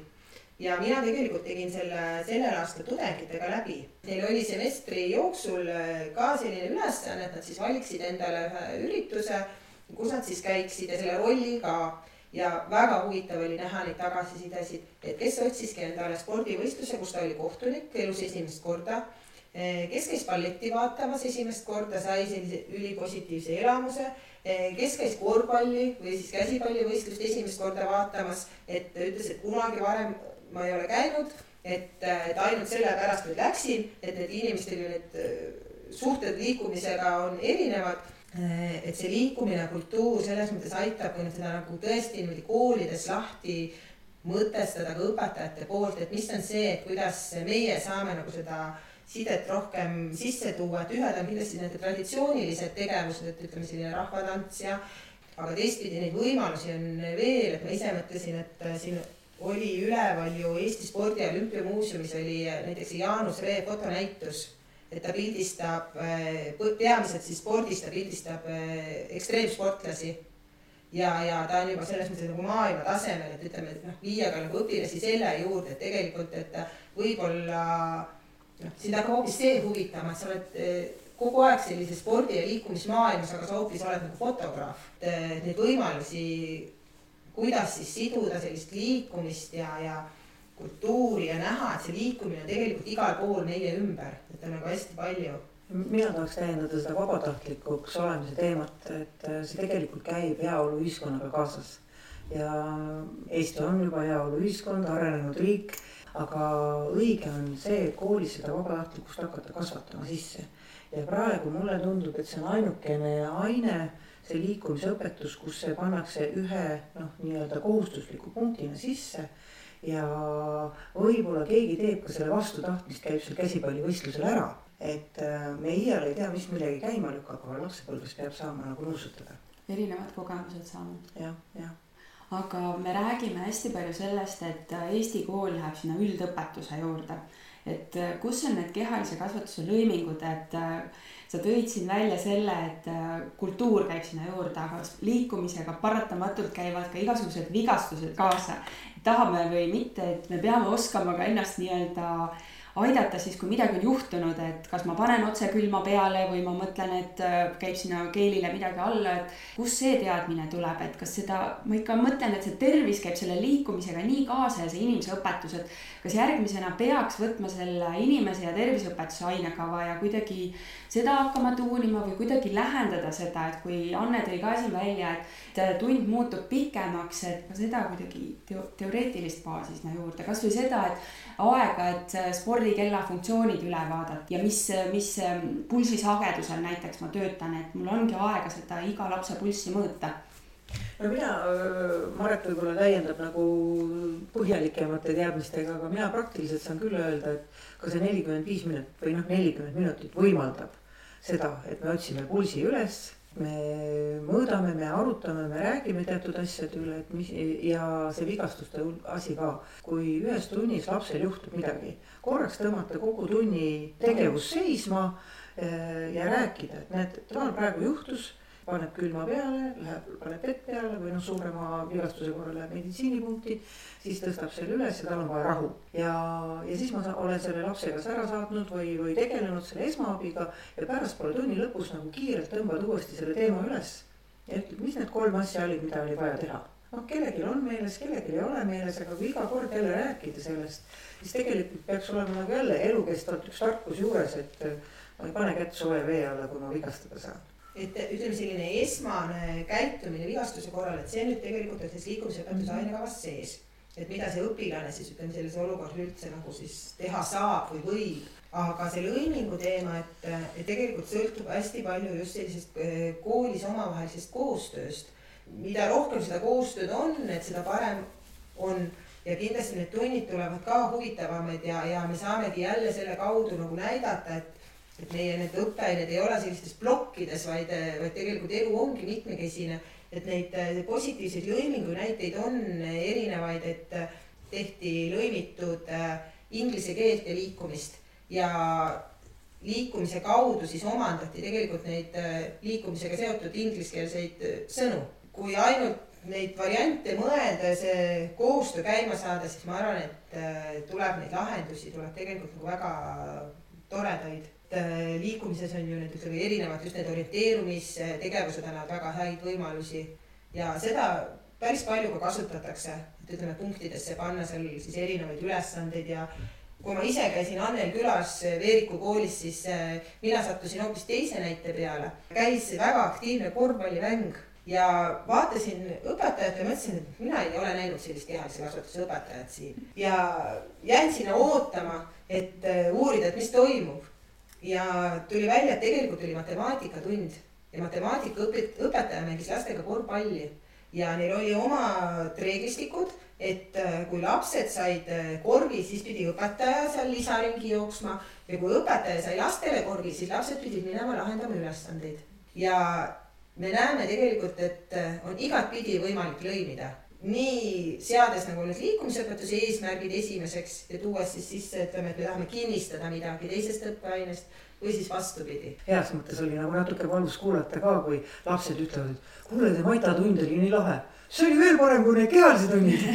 ja mina tegelikult tegin selle sellel aastal tudengitega läbi. Neil oli semestri jooksul äh, ka selline ülesanne, et nad siis valiksid endale ühe ürituse, kus nad siis käiksid ja selle rolli ka. ja väga huvitav oli näha neid tagasisidesid, et kes otsiski endale spordivõistluse, kus ta oli kohtunik elus esimest korda äh, kes käis balletti vaatamas esimest korda, sai sellise ülipositiivse elamuse Eh, kes käis korvpalli või siis käsipallivõistlust esimest korda vaatamas, et ta ütles, et kunagi varem ma ei ole käinud, et, et ainult sellepärast nüüd läksin, et need inimestel ju need suhted liikumisega on erinevad. Et see liikumine, kultuur selles mõttes aitab, kui nüüd seda nagu tõesti niimoodi koolides lahti mõtestada ka õpetajate poolt, et mis on see, et kuidas meie saame nagu seda sidet rohkem sisse tuua, et ühed on kindlasti need traditsioonilised tegevused, et ütleme, selline rahvatants ja aga teistpidi neid võimalusi on veel, et ma ise mõtlesin, et siin oli üleval ju Eesti Spordi Olümpiamuuseumis oli näiteks Jaanus Ree fotonäitus et ta pildistab äh, peamiselt siis spordis, ta pildistab äh, ekstreemsportlasi. ja, ja ta on juba selles mõttes nagu maailma tasemel, et ütleme, et noh, viia ka nagu õpilasi selle juurde, et tegelikult, et võib-olla noh, sind hakkab hoopis see huvitama, et sa oled äh, kogu aeg sellises spordi ja liikumismaailmas, aga sa hoopis oled nagu fotograaf. Neid võimalusi, kuidas siis siduda sellist liikumist ja, ja kultuuri ja näha, et see liikumine on tegelikult igal pool meie ümber, et on nagu hästi palju. mina tahaks täiendada seda vabatahtlikuks olemise teemat, et see tegelikult käib heaoluühiskonnaga kaasas. ja Eesti on juba heaoluühiskond, arenenud riik, aga õige on see, et koolis seda vabatahtlikkust hakata kasvatama sisse. ja praegu mulle tundub, et see on ainukene aine see liikumisõpetus, kus see pannakse ühe noh, nii-öelda kohustusliku punktina sisse ja võib-olla keegi teeb ka selle vastu tahtmist, käib seal käsipallivõistlusel ära. et äh, me iial ei tea, mis millegi käima lükkab, aga lapsepõlves peab saama nagu nuusutada. erinevad kogemused saanud. jah, jah aga me räägime hästi palju sellest, et äh, Eesti kool läheb sinna üldõpetuse juurde. Et äh, kus on need kehalise kasvatuse lõimingud, et sa tõid siin välja selle, et kultuur käib sinna juurde, aga liikumisega paratamatult käivad ka igasugused vigastused kaasa. Tahame või mitte, et me peame oskama ka ennast nii-öelda aidata siis, kui midagi on juhtunud, et kas ma panen otse külma peale või ma mõtlen, et äh, käib sinna keelile midagi alla, et kust see teadmine tuleb, et kas seda, ma ikka mõtlen, et see tervis käib selle liikumisega nii kaasa ja see inimese õpetus, et kas järgmisena peaks võtma selle inimese ja terviseõpetuse ainekava ja kuidagi seda hakkama tuunima või kuidagi lähendada seda, et kui Anne tõi ka siin välja, et tund muutub pikemaks, et ka seda kuidagi teo teoreetilist baasi sinna juurde, kasvõi seda, et aega, et spordikella funktsioonid üle vaadata ja mis, mis pulsisagedusel näiteks ma töötan, et mul ongi aega seda iga lapse pulssi mõõta. No mina, Maret võib-olla täiendab nagu põhjalikemate teadmistega, aga mina praktiliselt saan küll öelda, et ka see nelikümmend viis minutit või noh, nelikümmend minutit võimaldab seda, et me otsime pulsi üles me mõõdame, me arutame, me räägime teatud asjade üle, et mis ja see vigastuste asi ka. kui ühes tunnis lapsel juhtub midagi, korraks tõmmata kogu tunni tegevus seisma eh, ja rääkida, et näed, tal praegu juhtus paneb külma peale, läheb, paneb vett peale või noh, suurema vigastuse korral läheb meditsiinipunkti. siis tõstab selle üles ja tal on vaja rahu ja, ja siis ma olen selle lapse kas ära saatnud või, või tegelenud selle esmaabiga. ja pärastpoole tunni lõpus nagu kiirelt tõmbad uuesti selle teema üles. ja ütled, mis need kolm asja olid, mida oli vaja teha noh, kellelgi on meeles, kellelgi ei ole meeles, aga kui iga kord jälle rääkida sellest, siis tegelikult peaks olema nagu jälle elukestvalt üks tarkus juures, et ma ei pane kätt soe vee alla, kui ma vigastada saan et ütleme, selline esmane käitumine vigastuse korral, et see nüüd tegelikult on siis liikumisõpetuse mhm. ainekavas sees. et mida see õpilane siis ütleme selles olukorras üldse nagu siis teha saab või võib. aga see lõimingu teema, et, et tegelikult sõltub hästi palju just sellisest eh, koolis omavahelisest koostööst. mida rohkem seda koostööd on, et seda parem on ja kindlasti need tunnid tulevad ka huvitavamad ja, ja me saamegi jälle selle kaudu nagu näidata, et et meie need õppeained ei ole sellistes plokkides, vaid, vaid tegelikult elu ongi mitmekesine. et neid eh, positiivseid lõimingu näiteid on erinevaid, et eh, tehti lõimitud eh, inglise keelt ja liikumist ja liikumise kaudu siis omandati tegelikult neid liikumisega seotud ingliskeelseid sõnu. kui ainult neid variante mõelda ja see koostöö käima saada, siis ma arvan, et tuleb neid lahendusi, tuleb tegelikult nagu väga toredaid liikumises on ju need ütleme erinevad just need orienteerumistegevused annavad väga häid võimalusi ja seda päris palju ka kasutatakse, et ütleme punktidesse panna seal siis erinevaid ülesandeid ja kui ma ise käisin Annel külas Veeriku koolis, siis äh, mina sattusin hoopis teise näite peale. käis väga aktiivne korvpallimäng ja vaatasin õpetajat ja mõtlesin, et mina ei ole näinud sellist kehalise kasvatuse õpetajat siin ja jäin sinna ootama, et äh, uurida, et mis toimub. Ja tuli välja, et tegelikult oli matemaatikatund ja matemaatika õpetaja mängis lastega korvpalli. Ja neil oli omad reeglistikud, et äh, kui lapsed said äh, korvi, siis pidi õpetaja seal lisaringi jooksma. Ja kui õpetaja sai lastele korvi, siis lapsed pidid minema lahendama ülesandeid. Ja me näeme tegelikult, et äh, on igatpidi võimalik lõimida nii seades nagu need liikumisõpetuse eesmärgid esimeseks ja tuues siis sisse, ütleme, et me tahame kinnistada midagi teisest õppeainest või siis vastupidi. heas mõttes oli nagu natuke valus kuulata ka, kui lapsed ütlevad, et kuule, see Maita tund oli nii lahe. see oli veel parem kui need kehalised tunnid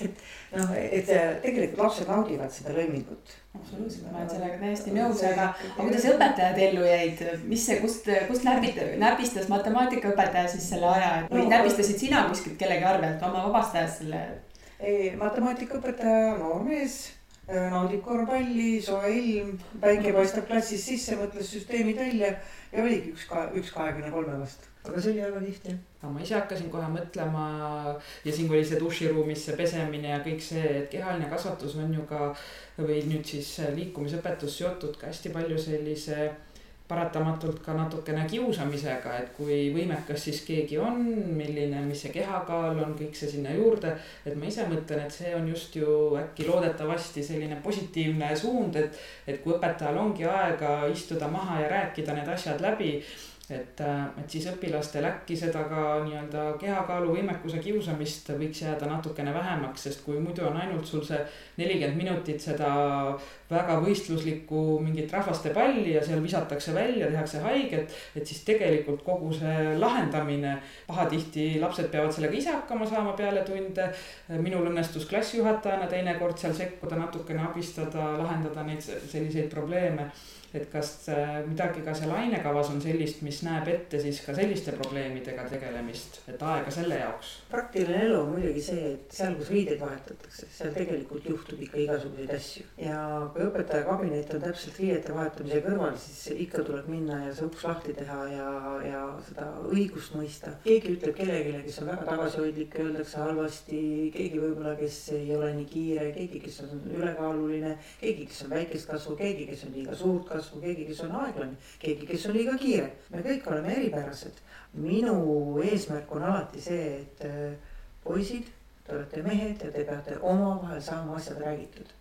et noh, et tegelikult lapsed naudivad seda lõimingut. absoluutselt, ma olen sellega täiesti nõus, aga, aga kuidas õpetajad ellu jäid, mis see, kust, kust näpita, näpistas matemaatikaõpetaja siis selle aja või no, näpistasid sina kuskilt kellegi arvelt oma vabastajast selle? ei, matemaatikaõpetaja, noormees naudib korvpalli, soe ilm, päike paistab klassis sisse, mõtles süsteemid välja ja oligi üks, üks kahekümne kolme vastu aga see oli väga tihti. aga ma ise hakkasin kohe mõtlema ja siin oli see duširuumis see pesemine ja kõik see, et kehaline kasvatus on ju ka või nüüd siis liikumisõpetus seotud ka hästi palju sellise paratamatult ka natukene kiusamisega, et kui võimekas siis keegi on, milline, mis see kehakaal on, kõik see sinna juurde. et ma ise mõtlen, et see on just ju äkki loodetavasti selline positiivne suund, et, et kui õpetajal ongi aega istuda maha ja rääkida need asjad läbi et, äh, et siis õpilastel äkki seda ka nii-öelda kehakaalu võimekuse kiusamist võiks jääda natukene vähemaks, sest kui muidu on ainult sul see nelikümmend minutit seda väga võistluslikku mingit rahvaste palli ja seal visatakse välja, tehakse haiget. et siis tegelikult kogu see lahendamine, pahatihti lapsed peavad sellega ise hakkama saama peale tunde. minul õnnestus klassijuhatajana teinekord seal sekkuda, natukene abistada, lahendada neid selliseid probleeme et kas äh, midagi ka seal ainekavas on sellist, mis näeb ette siis ka selliste probleemidega tegelemist, et aega selle jaoks? praktiline elu on muidugi see, et seal, kus riideid vahetatakse, seal tegelikult juhtub ikka igasuguseid asju. ja kui õpetaja kabinet on täpselt riiete vahetamise kõrval, siis ikka tuleb minna ja see uks lahti teha ja, ja seda õigust mõista. keegi ütleb kellelegi, kes on väga tagasihoidlik, öeldakse halvasti, keegi võib-olla, kes ei ole nii kiire, keegi, kes on ülekaaluline, keegi, kes on väikest kasvu, keegi, kes on liiga suurt kasvu kasvu, keegi, kes on aeglane, keegi, kes on liiga kiire. me kõik oleme eripärased. minu eesmärk on alati see, et äh, poisid, te olete mehed ja te peate omavahel saama asjad räägitud.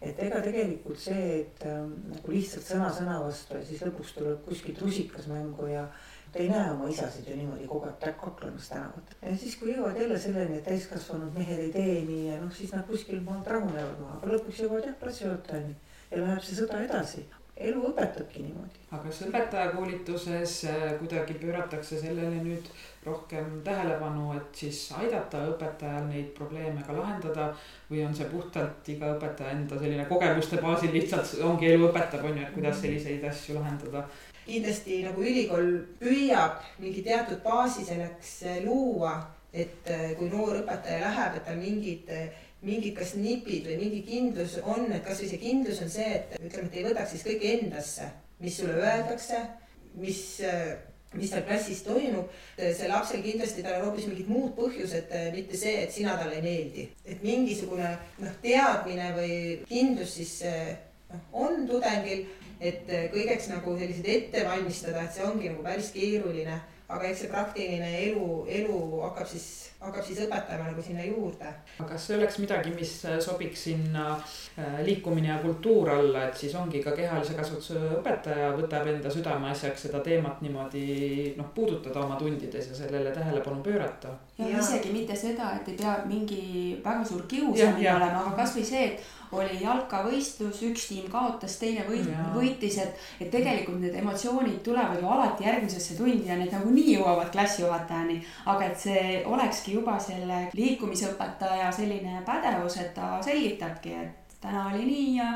et ega tegelikult see, et äh, nagu lihtsalt sõna sõna vastu ja siis lõpuks tuleb kuskilt rusikas mängu ja Te ei näe oma isasid ju niimoodi kogu aeg kaklemas tänavatel. ja siis, kui jõuavad jälle selleni, et täiskasvanud mehed ei tee nii ja noh, siis nad kuskil maal rahunevad maha, aga lõpuks jõuavad jah klassijuhatajani ja läheb see sõda edasi elu õpetabki niimoodi. aga kas õpetajakoolituses äh, kuidagi pööratakse sellele nüüd rohkem tähelepanu, et siis aidata õpetajal neid probleeme ka lahendada või on see puhtalt iga õpetaja enda selline kogemuste baasil lihtsalt ongi elu õpetab, on ju, et kuidas selliseid asju lahendada? kindlasti nagu ülikool püüab mingi teatud baasi selleks äh, luua, et äh, kui noor õpetaja läheb, et tal mingid mingid kas nipid või mingi kindlus on, et kasvõi see kindlus on see, et ütleme, et ei võtaks siis kõike endasse, mis sulle öeldakse, mis, mis seal klassis toimub. see lapsel kindlasti, tal on hoopis mingid muud põhjused, mitte see, et sina talle ei meeldi. et mingisugune noh, teadmine või kindlus siis noh, on tudengil, et kõigeks nagu selliseid ette valmistada, et see ongi nagu päris keeruline aga eks see praktiline elu, elu hakkab siis, hakkab siis õpetama nagu sinna juurde. kas see oleks midagi, mis sobiks sinna äh, liikumine ja kultuur alla, et siis ongi ka kehalise kasvatuse õpetaja võtab enda südameasjaks seda teemat niimoodi noh, puudutada oma tundides ja sellele tähelepanu pöörata. Ja isegi mitte seda, et ei pea mingi väga suur kiusamine olema, aga kasvõi see, et oli jalkavõistlus, üks tiim kaotas, teine võit, võitis, et, et tegelikult need emotsioonid tulevad ju alati järgmisesse tundi ja need nagunii jõuavad klassijuhatajani. aga et see olekski juba selle liikumisõpetaja selline pädevus, et ta selgitabki, et täna oli nii ja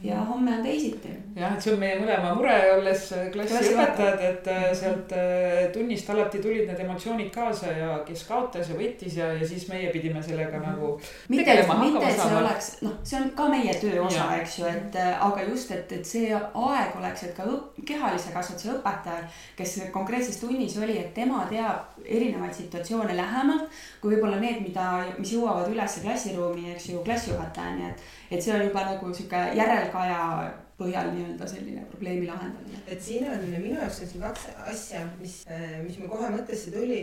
ja homme on teisiti. jah, et see on meie mõlema mure, olles klassiõpetajad, et äh, sealt äh, tunnist alati tulid need emotsioonid kaasa ja kes kaotas ja võitis ja, ja siis meie pidime sellega nagu. mitte, mitte et see oleks, noh, see on ka meie töö osa, eks ju, et äh, aga just, et, et see aeg oleks, et ka õp, kehalise kasvatuse õpetajal, kes konkreetses tunnis oli, et tema teab erinevaid situatsioone lähemalt kui võib-olla need, mida, mis jõuavad üles klassiruumi, eks ju, klassijuhatajani, et et see on juba nagu sihuke järelkaja põhjal nii-öelda selline probleemi lahendamine. et siin on minu jaoks on siin kaks asja, mis, äh, mis mul kohe mõttesse tuli.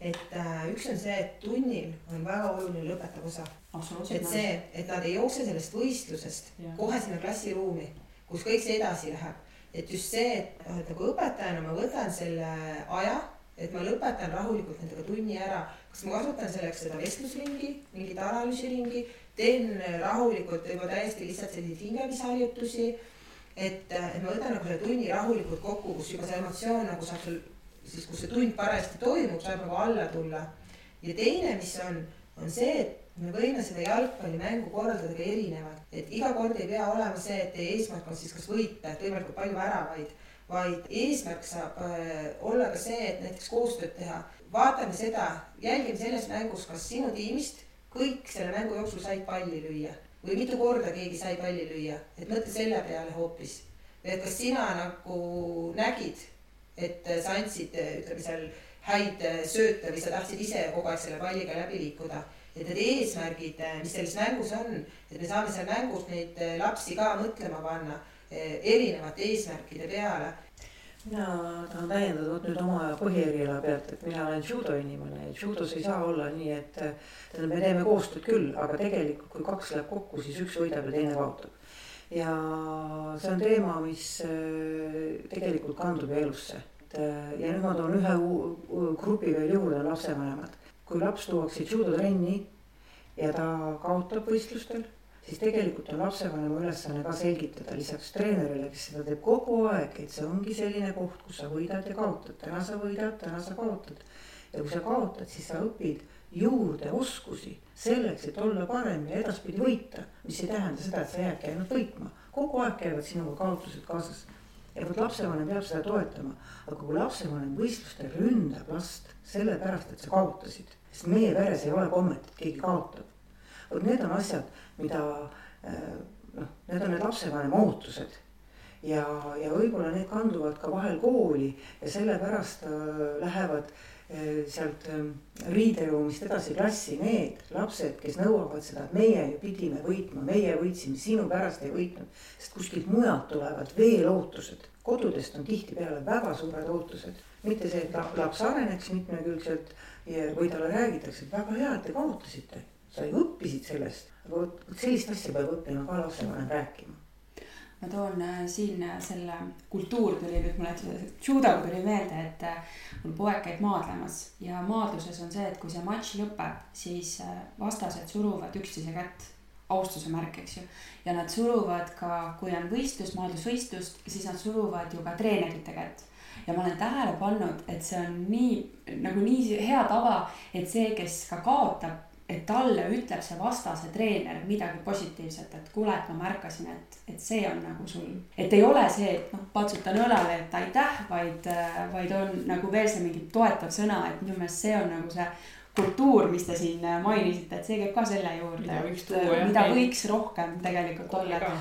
et äh, üks on see, et tunnil on väga oluline lõpetav osa. et see, et nad ei jookse sellest võistlusest ja. kohe sinna klassiruumi, kus kõik see edasi läheb. et just see, et nagu õpetajana ma võtan selle aja, et ma lõpetan rahulikult nendega tunni ära. kas ma kasutan selleks seda vestlusringi, mingit analüüsiringi teen rahulikult juba täiesti lihtsalt selliseid hingemisharjutusi. et, et ma võtan nagu selle tunni rahulikult kokku, kus juba see emotsioon nagu saab seal siis, kus see tund parajasti toimub, saab nagu alla tulla. ja teine, mis on, on see, et me võime seda jalgpallimängu korraldada ka erinevalt, et iga kord ei pea olema see, et teie eesmärk on siis kas võita, et võimalikult palju väravaid, vaid eesmärk saab äh, olla ka see, et näiteks koostööd teha. vaatame seda, jälgime selles mängus, kas sinu tiimist kõik selle mängu jooksul said palli lüüa või mitu korda keegi sai palli lüüa, et mõtle selle peale hoopis. et kas sina nagu nägid, et sa andsid, ütleme seal häid sööte või sa tahtsid ise kogu aeg selle palliga läbi liikuda. et need eesmärgid, mis selles mängus on, et me saame seal mängus neid lapsi ka mõtlema panna eh, erinevate eesmärkide peale mina tahan täiendada vot nüüd oma põhieriala pealt, et mina olen judo inimene, et judos ei saa olla nii, et tähendab, me teeme koostööd küll, aga tegelikult kui kaks läheb kokku, siis üks võidab ja teine kaotab. ja see on teema, mis äh, tegelikult kandub elusse, et äh, ja nüüd ma toon ühe grupi veel juurde, lapsevanemad. kui laps tuuakse judotrenni ja ta kaotab võistlustel siis tegelikult on lapsevanema ülesanne ka selgitada lisaks treenerile, kes seda teeb kogu aeg, et see ongi selline koht, kus sa võidad ja kaotad, täna sa võidad, täna sa kaotad. ja kui sa kaotad, siis sa õpid juurde oskusi selleks, et olla parem ja edaspidi võita, mis ei tähenda seda, et sa jäädki ainult võitma, kogu aeg käivad sinuga kaotused kaasas. ja vot lapsevanem peab seda toetama, aga kui lapsevanem võistlustel ründab last sellepärast, et sa kaotasid, sest meie peres ei ole kommet, et keegi kaotab. Vot need on asjad mida äh, noh, need on need lapsevanema ootused. Ja, ja võib-olla need kanduvad ka vahel kooli ja sellepärast äh, lähevad äh, sealt riideruumist edasi klassi need lapsed, kes nõuavad seda, et meie ju pidime võitma, meie võitsime, sinu pärast ei võitnud. sest kuskilt mujalt tulevad veel ootused, kodudest on tihtipeale väga suured ootused, mitte see, et laps areneks mitmekülgselt või talle räägitakse, et väga hea, et te kaotasite, sa ju õppisid sellest. Vot sellist asja peab õppima ka lapsevanem rääkima. Ma toon äh, siin äh, selle, kultuur tuli nüüd mulle, judoga tuli meelde, et äh, mul poeg käib maadlemas ja maadluses on see, et kui see matš lõpeb, siis vastased suruvad üksteise kätt, austuse märk, eks ju. ja nad suruvad ka, kui on võistlus, maadlusvõistlust, siis nad suruvad ju ka treenerite kätt. Ja ma olen tähele pannud, et see on nii nagu nii hea tava, et see, kes ka kaotab, et talle ütleb see vastase treener midagi positiivset, et kuule, et ma märkasin, et, et see on nagu sul. et ei ole see, et noh, patsutan õlale, et aitäh, vaid, vaid on nagu veel see mingi toetav sõna, et minu meelest see on nagu see kultuur, mis te siin mainisite, et see käib ka selle juurde, et tuua, mida jah, võiks rohkem tegelikult olla.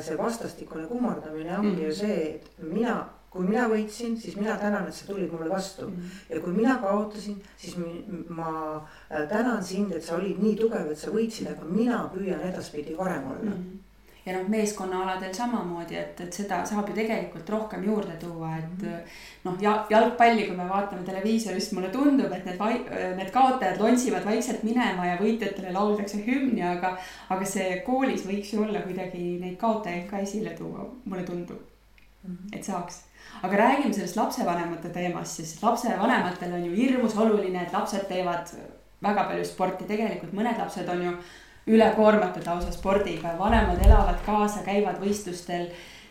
see vastastikune kummardamine ongi ju see, et mina kui mina võitsin, siis mina tänan, et sa tulid mulle vastu mm. -hmm. ja kui mina kaotasin, siis ma äh, tänan sind, et sa olid nii tugev, et sa võitsid, aga mina püüan edaspidi varem olla mm. -hmm ja noh, meeskonnaaladel samamoodi, et, et seda saab ju tegelikult rohkem juurde tuua, et mm -hmm. noh, ja jalgpalli, kui me vaatame televiisorist, mulle tundub, et need vai-, need kaotajad lontsivad vaikselt minema ja võitjatele lauldakse hümni, aga, aga see koolis võiks ju olla kuidagi neid kaotajaid ka esile tuua, mulle tundub mm, -hmm. et saaks aga räägime sellest lapsevanemate teemast, siis lapsevanematel on ju hirmus oluline, et lapsed teevad väga palju sporti, tegelikult mõned lapsed on ju ülekoormatud lausa spordiga, vanemad elavad kaasa, käivad võistlustel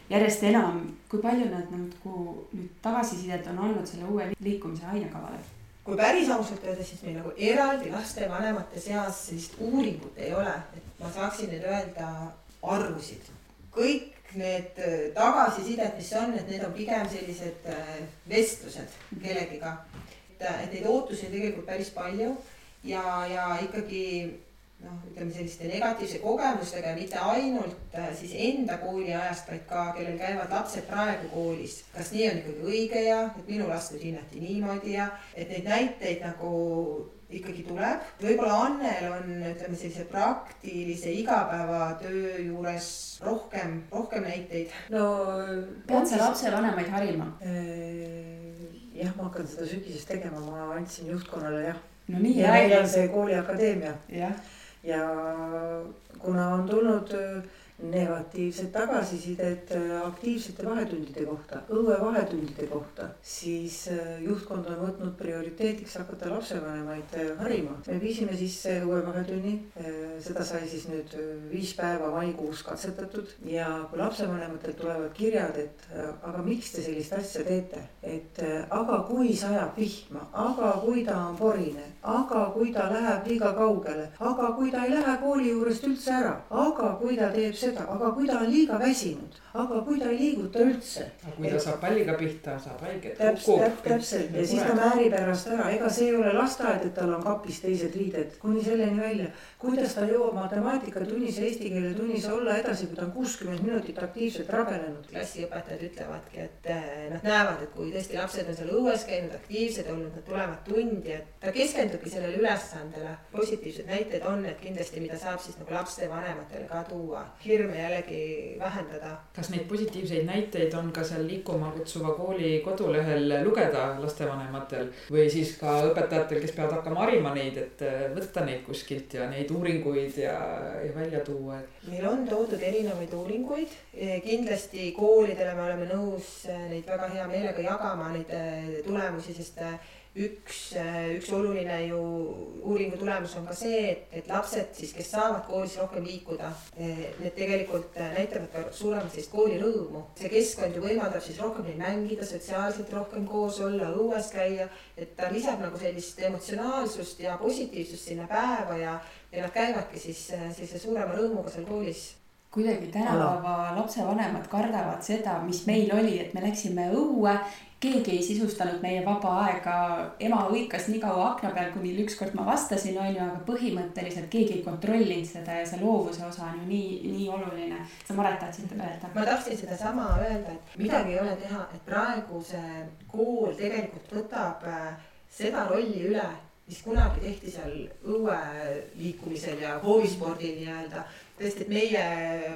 järjest enam. kui palju nad nagu nüüd tagasisidet on andnud selle uue liikumise ainekavale? kui päris ausalt öelda, siis meil nagu eraldi lastevanemate seas sellist uuringut ei ole, et ma saaksin nüüd öelda arvusid. kõik need tagasisidet, mis on, et need on pigem sellised vestlused kellegiga. et, et neid ootusi on tegelikult päris palju ja, ja ikkagi noh, ütleme selliste negatiivse kogemustega ja mitte ainult äh, siis enda kooliajast, vaid ka, kellel käivad lapsed praegu koolis. kas nii on ikkagi õige ja, et minu last nüüd hinnati niimoodi ja, et neid näiteid nagu ikkagi tuleb. võib-olla Annel on, ütleme sellise praktilise igapäevatöö juures rohkem, rohkem näiteid. no. pead sa lapsevanemaid harima? Äh, jah, ma hakkan seda sügisest tegema, ma andsin juhtkonnale jah. no nii. ja meil on see kooliakadeemia. jah ja kuna on tulnud äh, negatiivset tagasisidet äh, aktiivsete vahetundide kohta, õue vahetundide kohta, siis äh, juhtkond on võtnud prioriteediks hakata lapsevanemaid harima. me viisime sisse õue vahetunni, seda sai siis nüüd viis päeva maikuus katsetatud ja kui lapsevanematelt tulevad kirjad, et aga miks te sellist asja teete, et aga kui sajab vihma, aga kui ta on porine, aga kui ta läheb liiga kaugele, aga kui ta ei lähe kooli juurest üldse ära, aga kui ta teeb seda, aga kui ta on liiga väsinud, aga kui ta ei liiguta üldse. kui ta saab palliga pihta, saab haiget. täpselt, täpselt ja siis ta määrib pärast ära, ega see ei ole lasteaed, et tal on kapis teised riided kuni selleni välja kuidas ta jõuab matemaatikatunnis eesti keele tunnis olla edasi, kui ta on kuuskümmend minutit aktiivselt rabenenud. klassiõpetajad ütlevadki, et eh, nad näevad, et kui tõesti lapsed on seal õues käinud, aktiivsed olnud, nad tulevad tundi, et ta keskendubki sellele ülesandele. positiivsed näited on, et kindlasti, mida saab siis nagu lapsevanematele ka tuua, hirme jällegi vähendada. kas neid positiivseid näiteid on ka seal liikuma kutsuva kooli kodulehel lugeda lastevanematel või siis ka õpetajatel, kes peavad hakkama harima neid, et eh, võtta neid kuskilt ja neid uuringuid ja, ja välja tuua, et. meil on toodud erinevaid uuringuid, kindlasti koolidele me oleme nõus eh, neid väga hea meelega jagama, neid eh, tulemusi, sest eh, üks, üks oluline ju uuringu tulemus on ka see, et, et lapsed siis, kes saavad koolis rohkem liikuda, need tegelikult näitavad ka suuremat sellist koolirõõmu. see keskkond ju võimaldab siis rohkem neil mängida, sotsiaalselt rohkem koos olla, õues käia, et ta lisab nagu sellist emotsionaalsust ja positiivsust sinna päeva ja ja nad käivadki siis äh, sellise suurema rõõmuga seal koolis kuidagi tänapäeva lapsevanemad kardavad seda, mis meil oli, et me läksime õue, keegi ei sisustanud meie vaba aega, ema hõikas nii kaua akna peal, kuni ükskord ma vastasin, on ju, aga põhimõtteliselt keegi ei kontrollinud seda ja see loovuse osa on ju nii, nii oluline. sa, Maret, tahtsid öelda? ma tahtsin sedasama öelda, et midagi ei ole teha, et praegu see kool tegelikult võtab äh, seda rolli üle mis kunagi tehti seal õue liikumisel ja hoovispordil nii-öelda. tõesti, et meie,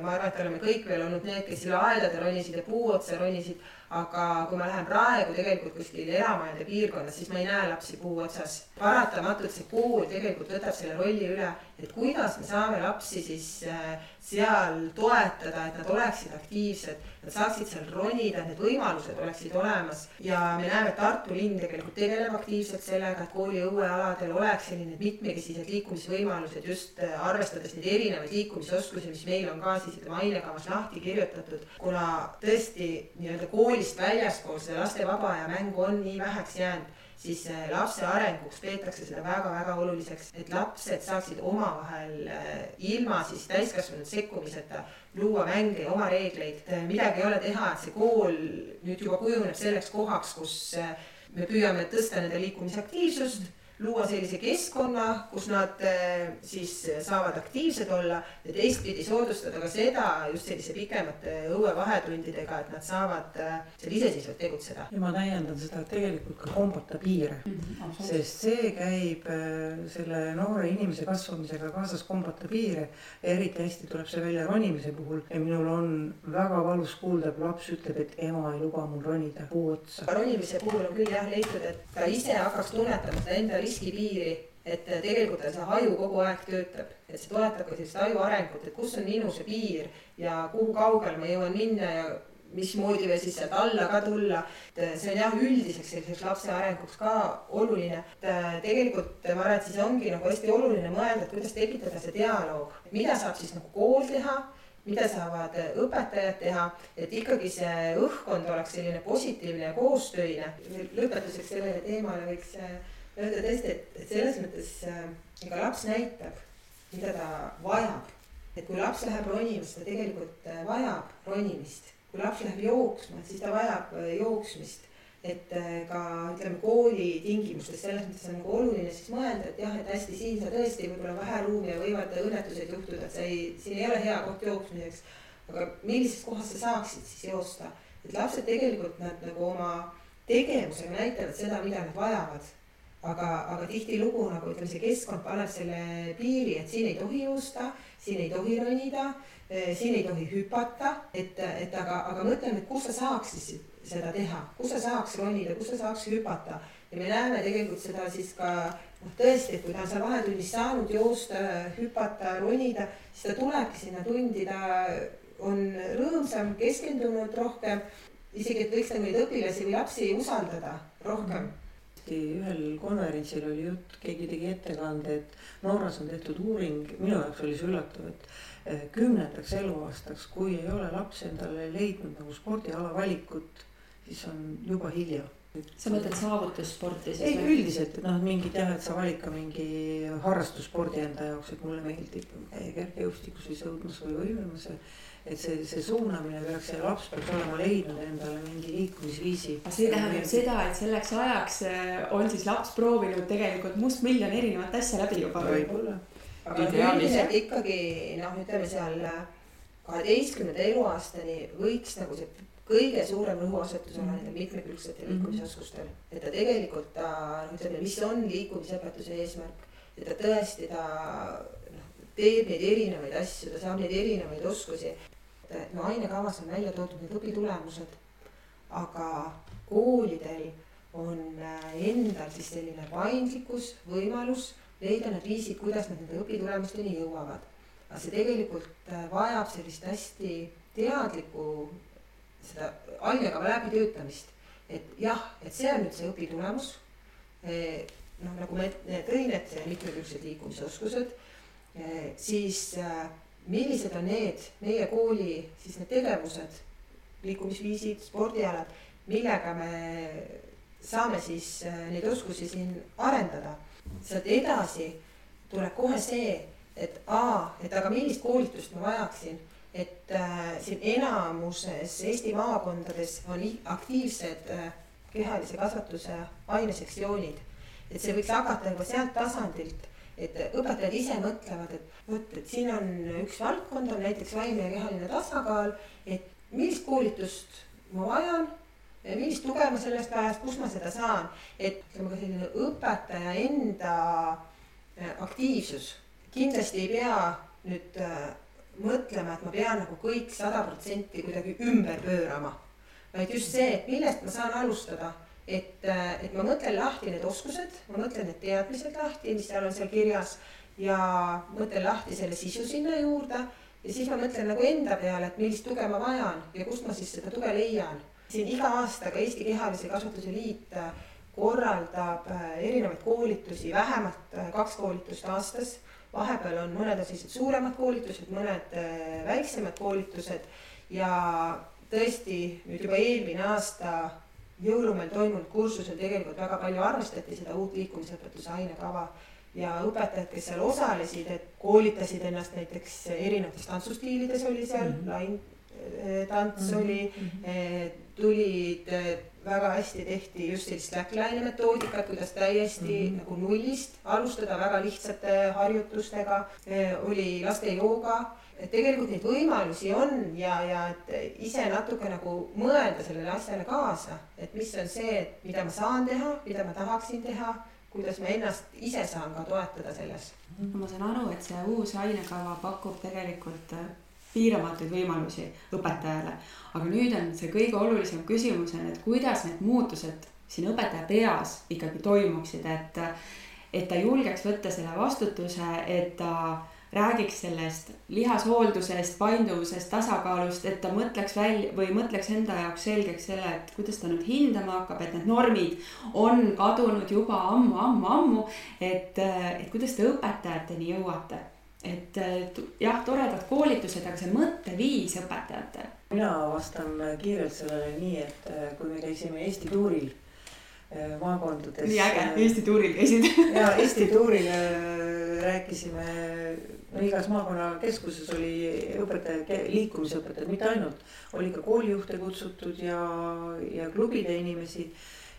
ma arvan, et oleme kõik veel olnud need, kes üle aedade ronisid ja puu otsa ronisid aga kui ma lähen praegu tegelikult kuskil eramajade piirkonnas, siis ma ei näe lapsi puu otsas. paratamatult see kool tegelikult võtab selle rolli üle, et kuidas me saame lapsi siis äh, seal toetada, et nad oleksid aktiivsed, nad saaksid seal ronida, et need võimalused oleksid olemas. ja me näeme, et Tartu linn tegelikult tegeleb aktiivselt sellega, et kooli õuealadel oleks selline mitmekesised liikumisvõimalused just äh, arvestades neid erinevaid liikumisoskusi, mis meil on ka siis ütleme ainekavas lahti kirjutatud, kuna tõesti nii-öelda kooli koolist väljaspool seda laste vaba aja mängu on nii väheks jäänud, siis lapse arenguks peetakse seda väga-väga oluliseks, et lapsed saaksid omavahel äh, ilma siis täiskasvanud sekkumiseta luua mänge ja oma reegleid. midagi ei ole teha, et see kool nüüd juba kujuneb selleks kohaks, kus äh, me püüame tõsta nende liikumisaktiivsust luua sellise keskkonna, kus nad eh, siis saavad aktiivsed olla ja teistpidi soodustada ka seda just sellise pikemate õuevahetundidega, et nad saavad eh, seal iseseisvalt tegutseda. ja ma täiendan seda, et tegelikult ka kombata piire mm, -hmm, sest see käib eh, selle noore inimese kasvamisega kaasas kombata piire. eriti hästi tuleb see välja ronimise puhul ja minul on väga valus kuulda, kui laps ütleb, et ema ei luba mul ronida puu otsa. ronimise puhul on küll jah leitud, et ta ise hakkaks tunnetama seda enda riskipiiri, et tegelikult see haju kogu aeg töötab, et see toetab ka sellist aju arengut, et kus on minu see piir ja kuhu kaugele ma jõuan minna ja mismoodi veel siis sealt alla ka tulla. et see on jah, üldiseks selliseks lapse arenguks ka oluline. et tegelikult ma arvan, et siis ongi nagu hästi oluline mõelda, et kuidas tekitada see dialoog, mida saab siis nagu kool teha mida saavad õpetajad teha, et ikkagi see õhkkond oleks selline positiivne ja koostöine. lõpetuseks sellele teemale võiks öelda tõesti, et, et selles mõttes äh, ega laps näitab, mida ta vajab et kui laps läheb ronima, siis ta tegelikult äh, vajab ronimist. kui laps läheb jooksma, siis ta vajab äh, jooksmist. et äh, ka ütleme kooli tingimustes selles mõttes on nagu oluline siis mõelda, et jah, et hästi, siin sa tõesti võib-olla vähe ruumi ja võivad õnnetused juhtuda, et sa ei, siin ei ole hea koht jooksmiseks. aga millises kohas sa saaksid siis joosta, et lapsed tegelikult nad nagu oma tegevusega näitavad seda, mida nad vajavad aga, aga tihtilugu nagu ütleme, see keskkond paneb selle piiri, et siin ei tohi joosta, siin ei tohi ronida, eh, siin ei tohi hüpata, et, et aga, aga mõtleme, et kus sa saaks siis seda teha, kus sa saaks ronida, kus sa saaks hüpata ja me näeme tegelikult seda siis ka noh, tõesti, et kui ta on seal vahetunnis saanud joosta, hüpata, ronida, siis ta tulebki sinna tundi, ta on rõõmsam, keskendunud rohkem. isegi, et võiks nagu neid õpilasi või lapsi usaldada rohkem mm. -hmm hästi, ühel konverentsil oli jutt, keegi tegi ettekande, et Norras on tehtud uuring, minu jaoks oli see üllatav, et eh, kümnendaks eluaastaks, kui ei ole laps endale leidnud nagu spordiala valikut, siis on juba hilja sa mõtled saavutussporti siis? ei, üldiselt, et noh, mingid jah, et sa valid ka mingi harrastusspordi enda jaoks, et mulle meeldib kergejõustikus või sõudmas või võimlemas et see, see suunamine peaks, see laps peaks olema leidnud endale mingi liikumisviisi. see tähendab seda, et selleks ajaks äh, on siis laps proovinud tegelikult mustmiljon erinevat asja läbi juba. võib-olla. aga üldiselt ikkagi noh, ütleme seal äh, kaheteistkümnenda eluaastani võiks nagu see kõige suurem rõhuasetus olla nendel mitmekülgsetel mhm. liikumisoskustel. et ta tegelikult ta noh, ütleme, mis on liikumisõpetuse eesmärk, et ta tõesti ta teeb neid erinevaid asju, ta saab neid erinevaid oskusi. no ainekavas on välja toodud need õpitulemused, aga koolidel on äh, endal siis selline paindlikkus, võimalus leida need viisid, kuidas nad nende õpitulemusteni jõuavad. aga see tegelikult äh, vajab sellist hästi teadlikku seda ainekava läbitöötamist, et jah, et see on nüüd see õpitulemus. noh, nagu ma tõin, et mitmekülgsed liikumisoskused siis eh, millised on need meie kooli siis need tegevused, liikumisviisid, spordialad, millega me saame siis eh, neid oskusi siin arendada. sealt edasi tuleb kohe see, et aa, et aga millist koolitust ma vajaksin, et äh, siin enamuses Eesti maakondades on aktiivsed äh, kehalise kasvatuse ainesektsioonid. et see võiks hakata juba sealt tasandilt et õpetajad ise mõtlevad, et vot, et siin on üks valdkond on näiteks vaimne ja kehaline tasakaal, et millist koolitust ma vajan, millist tuge ma sellest vajast, kus ma seda saan, et ütleme ka selline õpetaja enda äh, aktiivsus kindlasti ei pea nüüd äh, mõtlema, et ma pean nagu kõik sada protsenti kuidagi ümber pöörama, vaid just see, et millest ma saan alustada et, äh, et ma mõtlen lahti need oskused, ma mõtlen need teadmised lahti, mis seal on seal kirjas ja mõtlen lahti selle sisu sinna juurde ja siis ma mõtlen nagu enda peale, et millist tuge ma vajan ja kust ma siis seda tuge leian. siin iga aasta ka Eesti Kehalise Kasvatuse Liit äh, korraldab äh, erinevaid koolitusi, vähemalt kaks koolitust aastas. vahepeal on mõned on sellised suuremad koolitused, mõned väiksemad koolitused ja tõesti nüüd juba eelmine aasta jõulumäel toimunud kursusel tegelikult väga palju arvestati seda uut liikumisõpetuse ainekava ja õpetajad, kes seal osalesid, et koolitasid ennast näiteks erinevates tantsustiilides oli seal mm, -hmm. lain eh, tants mm -hmm. oli, mhm. eh, tulid eh, väga hästi tehti just sellist slackline'i metoodikat, kuidas täiesti mm -hmm. nagu nullist alustada väga lihtsate harjutustega, oli laste jooga et tegelikult neid võimalusi on ja, ja et ise natuke nagu mõelda sellele asjale kaasa, et mis on see, mida ma saan teha, mida ma tahaksin teha, kuidas ma ennast ise saan ka toetada selles. ma saan aru, et see uus ainekava pakub tegelikult äh, piiramatuid võimalusi õpetajale, aga nüüd on see kõige olulisem küsimus on, et kuidas need muutused siin õpetaja peas ikkagi toimuksid, et, et ta julgeks võtta selle vastutuse, et ta räägiks sellest lihashooldusest, painduvusest, tasakaalust, et ta mõtleks välja või mõtleks enda jaoks selgeks selle, et kuidas ta nüüd hindama hakkab, et need normid on kadunud juba ammu-ammu-ammu. et, et kuidas te õpetajateni jõuate, et jah, toredad koolitused, aga see mõtteviis õpetajatel. mina vastan kiirelt sellele nii, et kui me käisime Eesti tuuril maakondades. nii äge, Eesti tuuril käisid ja Eesti tuuril äh, rääkisime no igas maakonnakeskuses oli õpetaja, liikumisõpetajad, mitte ainult, oli ka koolijuhte kutsutud ja, ja klubide inimesi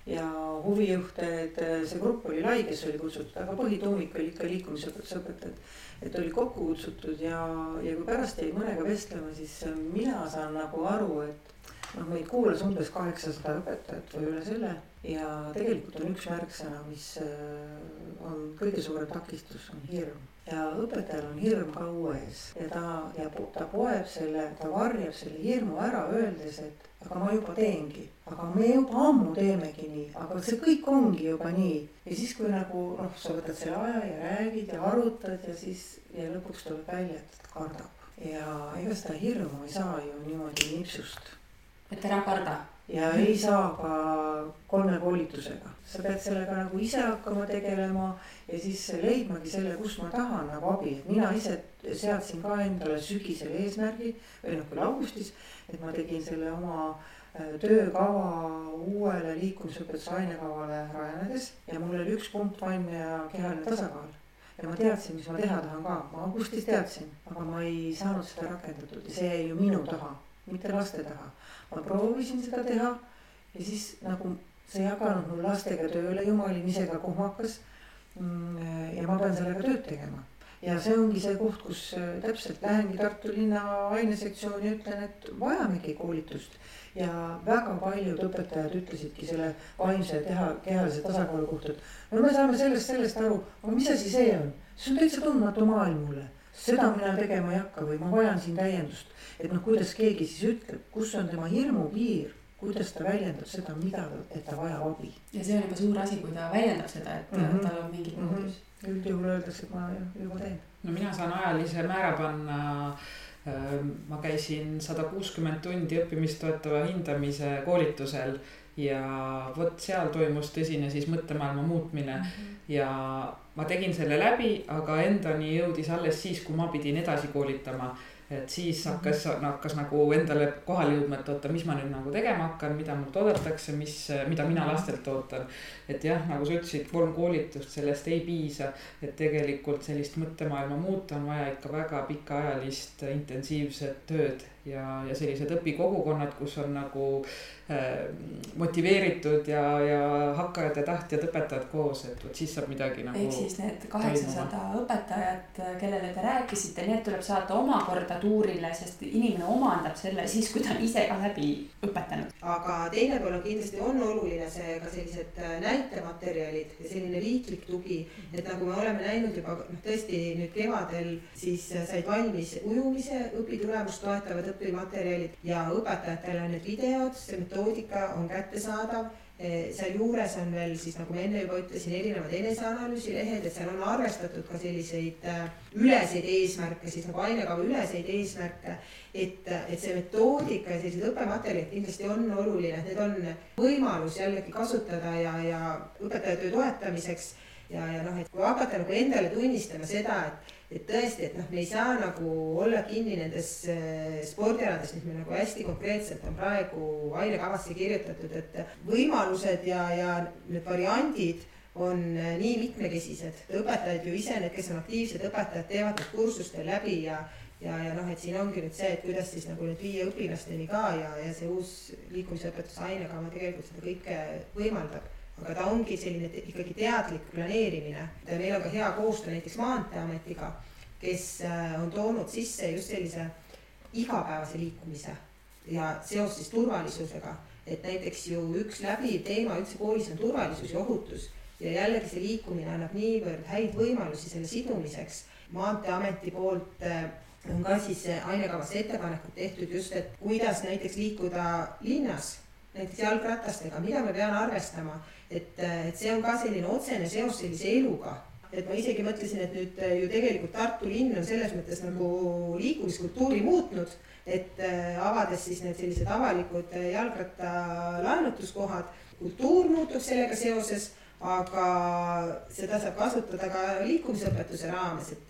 ja huvijuhte, et see grupp oli lai, kes oli kutsutud, aga põhituumik oli ikka liikumisõpetuse õpetajad. et oli kokku kutsutud ja, ja kui pärast jäi mõnega vestlema, siis mina saan nagu aru, et noh, meid kuulas umbes kaheksasada õpetajat või üle selle ja tegelikult on üks märksõna, mis on kõige suurem takistus, on hirm ja õpetajal on hirm ka uue ees ja ta ja ta poeb selle, ta varjab selle hirmu ära, öeldes, et aga ma juba teengi, aga me juba ammu teemegi nii, aga see kõik ongi juba nii. ja siis, kui nagu noh, sa võtad selle aja ja räägid ja arutad ja siis ja lõpuks tuleb välja, et kardab ja ega seda hirmu ei saa ju niimoodi nipsust. Et ära karda. Ja ei saa ka kolme koolitusega, sa pead sellega nagu ise hakkama tegelema ja siis leidmagi selle, kus ma tahan nagu abi, et mina ise seadsin ka endale sügisel eesmärgi või noh, küll augustis, et ma tegin selle oma äh, töökava uuele liikumisõpetuse ainekavale rajanedes ja mul oli üks punkt vaimne ja kehaline tasakaal. Ja ma teadsin, mis ma teha tahan ka, ma augustis teadsin, aga ma ei saanud seda rakendatud ja see jäi ju minu taha, mitte laste taha ma proovisin seda teha ja siis nagu see ei jaganud mul lastega tööle, jumal olin ise ka kohmakas. Mm, ja ma pean sellega tööd tegema ja see ongi see koht, kus äh, täpselt lähengi Tartu linna ainesektsiooni ja ütlen, et vajamegi koolitust. ja väga paljud õpetajad ütlesidki selle vaimse teha, kehalise tasakaalu kohta, et no me saame sellest, sellest aru, aga mis asi see on, see on täitsa tundmatu maailm mulle. Seda mina tegema ei hakka või ma vajan siin täiendust et noh, kuidas keegi siis ütleb, kus on tema hirmupiir, kuidas ta väljendab seda, mida, et ta vajab abi. ja see on juba suur asi, kui ta väljendab seda, et mm -hmm. tal on mingi mm -hmm.. üldjuhul öeldakse, et ma juba teen. no mina saan ajalise määra panna ma käisin sada kuuskümmend tundi õppimist toetava hindamise koolitusel ja vot seal toimus tõsine siis mõttemaailma muutmine mm. -hmm. ja ma tegin selle läbi, aga endani jõudis alles siis, kui ma pidin edasi koolitama et siis hakkas, hakkas nagu endale kohale jõudma, et oota, mis ma nüüd nagu tegema hakkan, mida mult oodatakse, mis, mida mina lastelt ootan. et jah, nagu sa ütlesid, kolm koolitust, sellest ei piisa. et tegelikult sellist mõttemaailma muuta on vaja ikka väga pikaajalist intensiivset tööd ja, ja sellised õpikogukonnad, kus on nagu äh, motiveeritud ja, ja hakkajad ja tahtjad õpetajad koos, et vot siis saab midagi nagu. ehk siis need kaheksasada õpetajat, kellele te rääkisite, need tuleb saata omakorda tuurile, sest inimene omandab selle siis, kui ta on ise ka läbi õpetanud. aga teine pool on kindlasti on oluline see ka sellised äh, näitematerjalid ja selline riiklik tugi, et nagu me oleme näinud juba noh, tõesti nüüd kevadel siis äh, said valmis ujumise õpitulemust toetavad õpimaterjalid ja õpetajatele need videod, see metoodika on kättesaadav. Eh, sealjuures on veel siis, nagu ma enne juba ütlesin, erinevad eneseanalüüsi lehed, et seal on arvestatud ka selliseid äh, üleseid eesmärke, siis nagu ainekava üleseid eesmärke. et, et see metoodika ja sellised õppematerjalid kindlasti on oluline, need on võimalus jällegi kasutada ja, ja õpetajatöö toetamiseks ja, ja noh, et kui hakata nagu endale tunnistama seda, et et tõesti, et noh, me ei saa nagu olla kinni nendes äh, spordialadest, mis meil nagu hästi konkreetselt on praegu ainekavasse kirjutatud, et võimalused ja, ja need variandid on äh, nii mitmekesised. õpetajad ju ise, need, kes on aktiivsed õpetajad, teevad need kursustel läbi ja ja, ja noh, et siin ongi nüüd see, et kuidas siis nagu nüüd viia õpilasteni ka ja, ja see uus liikumisõpetuse ainekava tegelikult seda kõike võimaldab aga ta ongi selline ikkagi teadlik planeerimine. meil on ka hea koostöö näiteks Maanteeametiga, kes äh, on toonud sisse just sellise igapäevase liikumise ja seos siis turvalisusega. et näiteks ju üks läbiv teema üldse koolis on turvalisus ja ohutus ja jällegi see liikumine annab niivõrd häid võimalusi selle sidumiseks. maanteeameti poolt äh, on ka siis ainekavasse ettepanekud tehtud just, et kuidas näiteks liikuda linnas, näiteks jalgratastega, mida ma pean arvestama et, et see on ka selline otsene seos sellise eluga. Et ma isegi mõtlesin, et nüüd ju tegelikult Tartu linn on selles mõttes nagu liikumiskultuuri muutnud, et äh, avades siis need sellised avalikud äh, jalgrattalaenutuskohad, kultuur muutub sellega seoses, aga seda saab kasutada ka liikumisõpetuse raames, et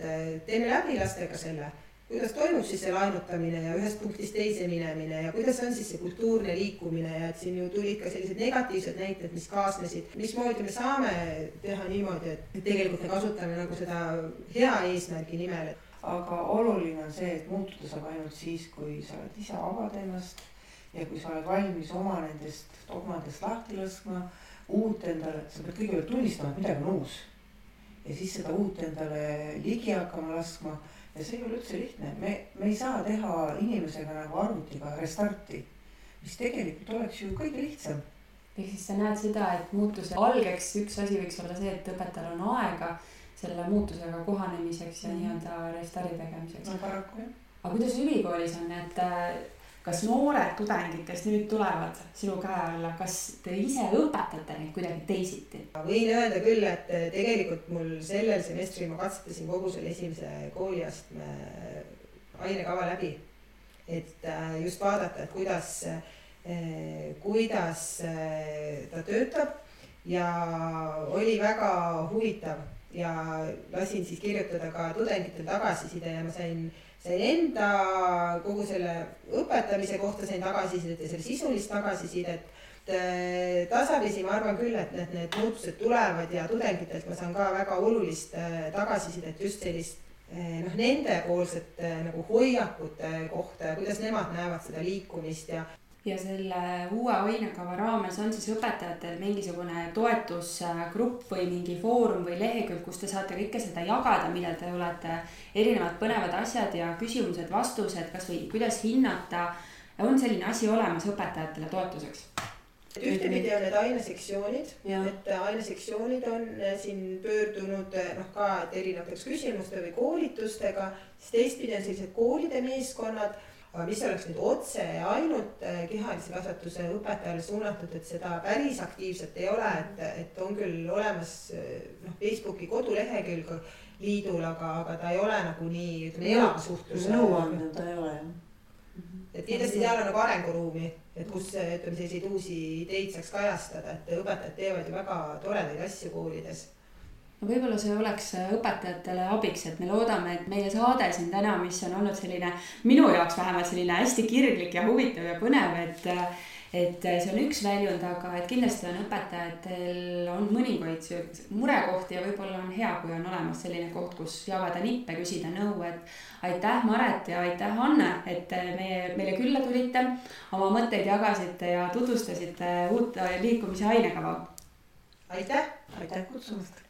teeme läbi lastega selle kuidas toimub siis see laenutamine ja ühest punktist teise minemine ja kuidas on siis see kultuurne liikumine ja et siin ju tulid ka sellised negatiivsed näited, mis kaasnesid. mismoodi me saame teha niimoodi, et tegelikult me kasutame nagu seda hea eesmärgi nimel, aga oluline on see, et muutuda saab ainult siis, kui sa oled ise avad ennast ja kui sa oled valmis oma nendest dogmadest lahti laskma, uut endale, sa pead kõigepealt tunnistama, et midagi on uus. ja siis seda uut endale ligi hakkama laskma ja see ei ole üldse lihtne, me, me ei saa teha inimesega nagu arvutiga restarti, mis tegelikult oleks ju kõige lihtsam ehk siis sa näed seda, et muutuse algeks üks asi võiks olla see, et õpetajal on aega selle muutusega kohanemiseks ja mm. nii-öelda restardi tegemiseks. no paraku jah. aga kuidas ülikoolis on, et äh, kas noored tudengid, kes nüüd tulevad sinu käe alla, kas te ise õpetate neid kuidagi teisiti? võin öelda küll, et tegelikult mul sellel semestril ma katsetasin kogu selle esimese kooliastme ainekava läbi. et äh, just vaadata, et kuidas, kuidas ta töötab ja oli väga huvitav ja lasin siis kirjutada ka tudengitel tagasiside ja ma sain sain enda kogu selle õpetamise kohta sain tagasisidet ja selle sisulist tagasisidet. tasapisi ma arvan küll, et need, need muutused tulevad ja tudengitelt ma saan ka väga olulist äh, tagasisidet just sellist äh, noh, nendepoolsete äh, nagu hoiakute kohta ja kuidas nemad näevad seda liikumist ja ja selle uue ainekava raames on siis õpetajatel mingisugune toetusgrupp või mingi foorum või lehekülg, kus te saate kõike seda jagada, mida te olete, erinevad põnevad asjad ja küsimused-vastused, kasvõi kuidas hinnata, on selline asi olemas õpetajatele toetuseks? et ühtepidi on need ainesektsioonid, et ainesektsioonid on eh, siin pöördunud eh, noh ka et erinevateks küsimuste või koolitustega, siis teistpidi on sellised koolide meeskonnad aga mis oleks nüüd otse ainult äh, kehalise kasvatuse õpetajale suunatud, et seda päris aktiivselt ei ole, et, et on küll olemas äh, noh, Facebooki kodulehekülg liidul, aga, aga ta ei ole nagu nii, ütleme, elava suhtluse. nõuandev ta ei ole jah. et kindlasti seal on nagu arenguruumi, et kus ütleme, selliseid uusi ideid saaks kajastada, et õpetajad teevad ju väga toredaid asju koolides no võib-olla see oleks äh, õpetajatele abiks, et me loodame, et meie saade siin täna, mis on olnud selline minu jaoks vähemalt selline hästi kirglik ja huvitav ja põnev, et äh, et äh, see on üks väljund, aga et kindlasti on õpetajatel on mõningaid murekohti ja võib-olla on hea, kui on olemas selline koht, kus jagada nippe, küsida nõu, et aitäh, Maret ja aitäh, Anne, et meie, meile külla tulite, oma mõtteid jagasite ja tutvustasite uut liikumise ainekava. aitäh, aitäh kutsumast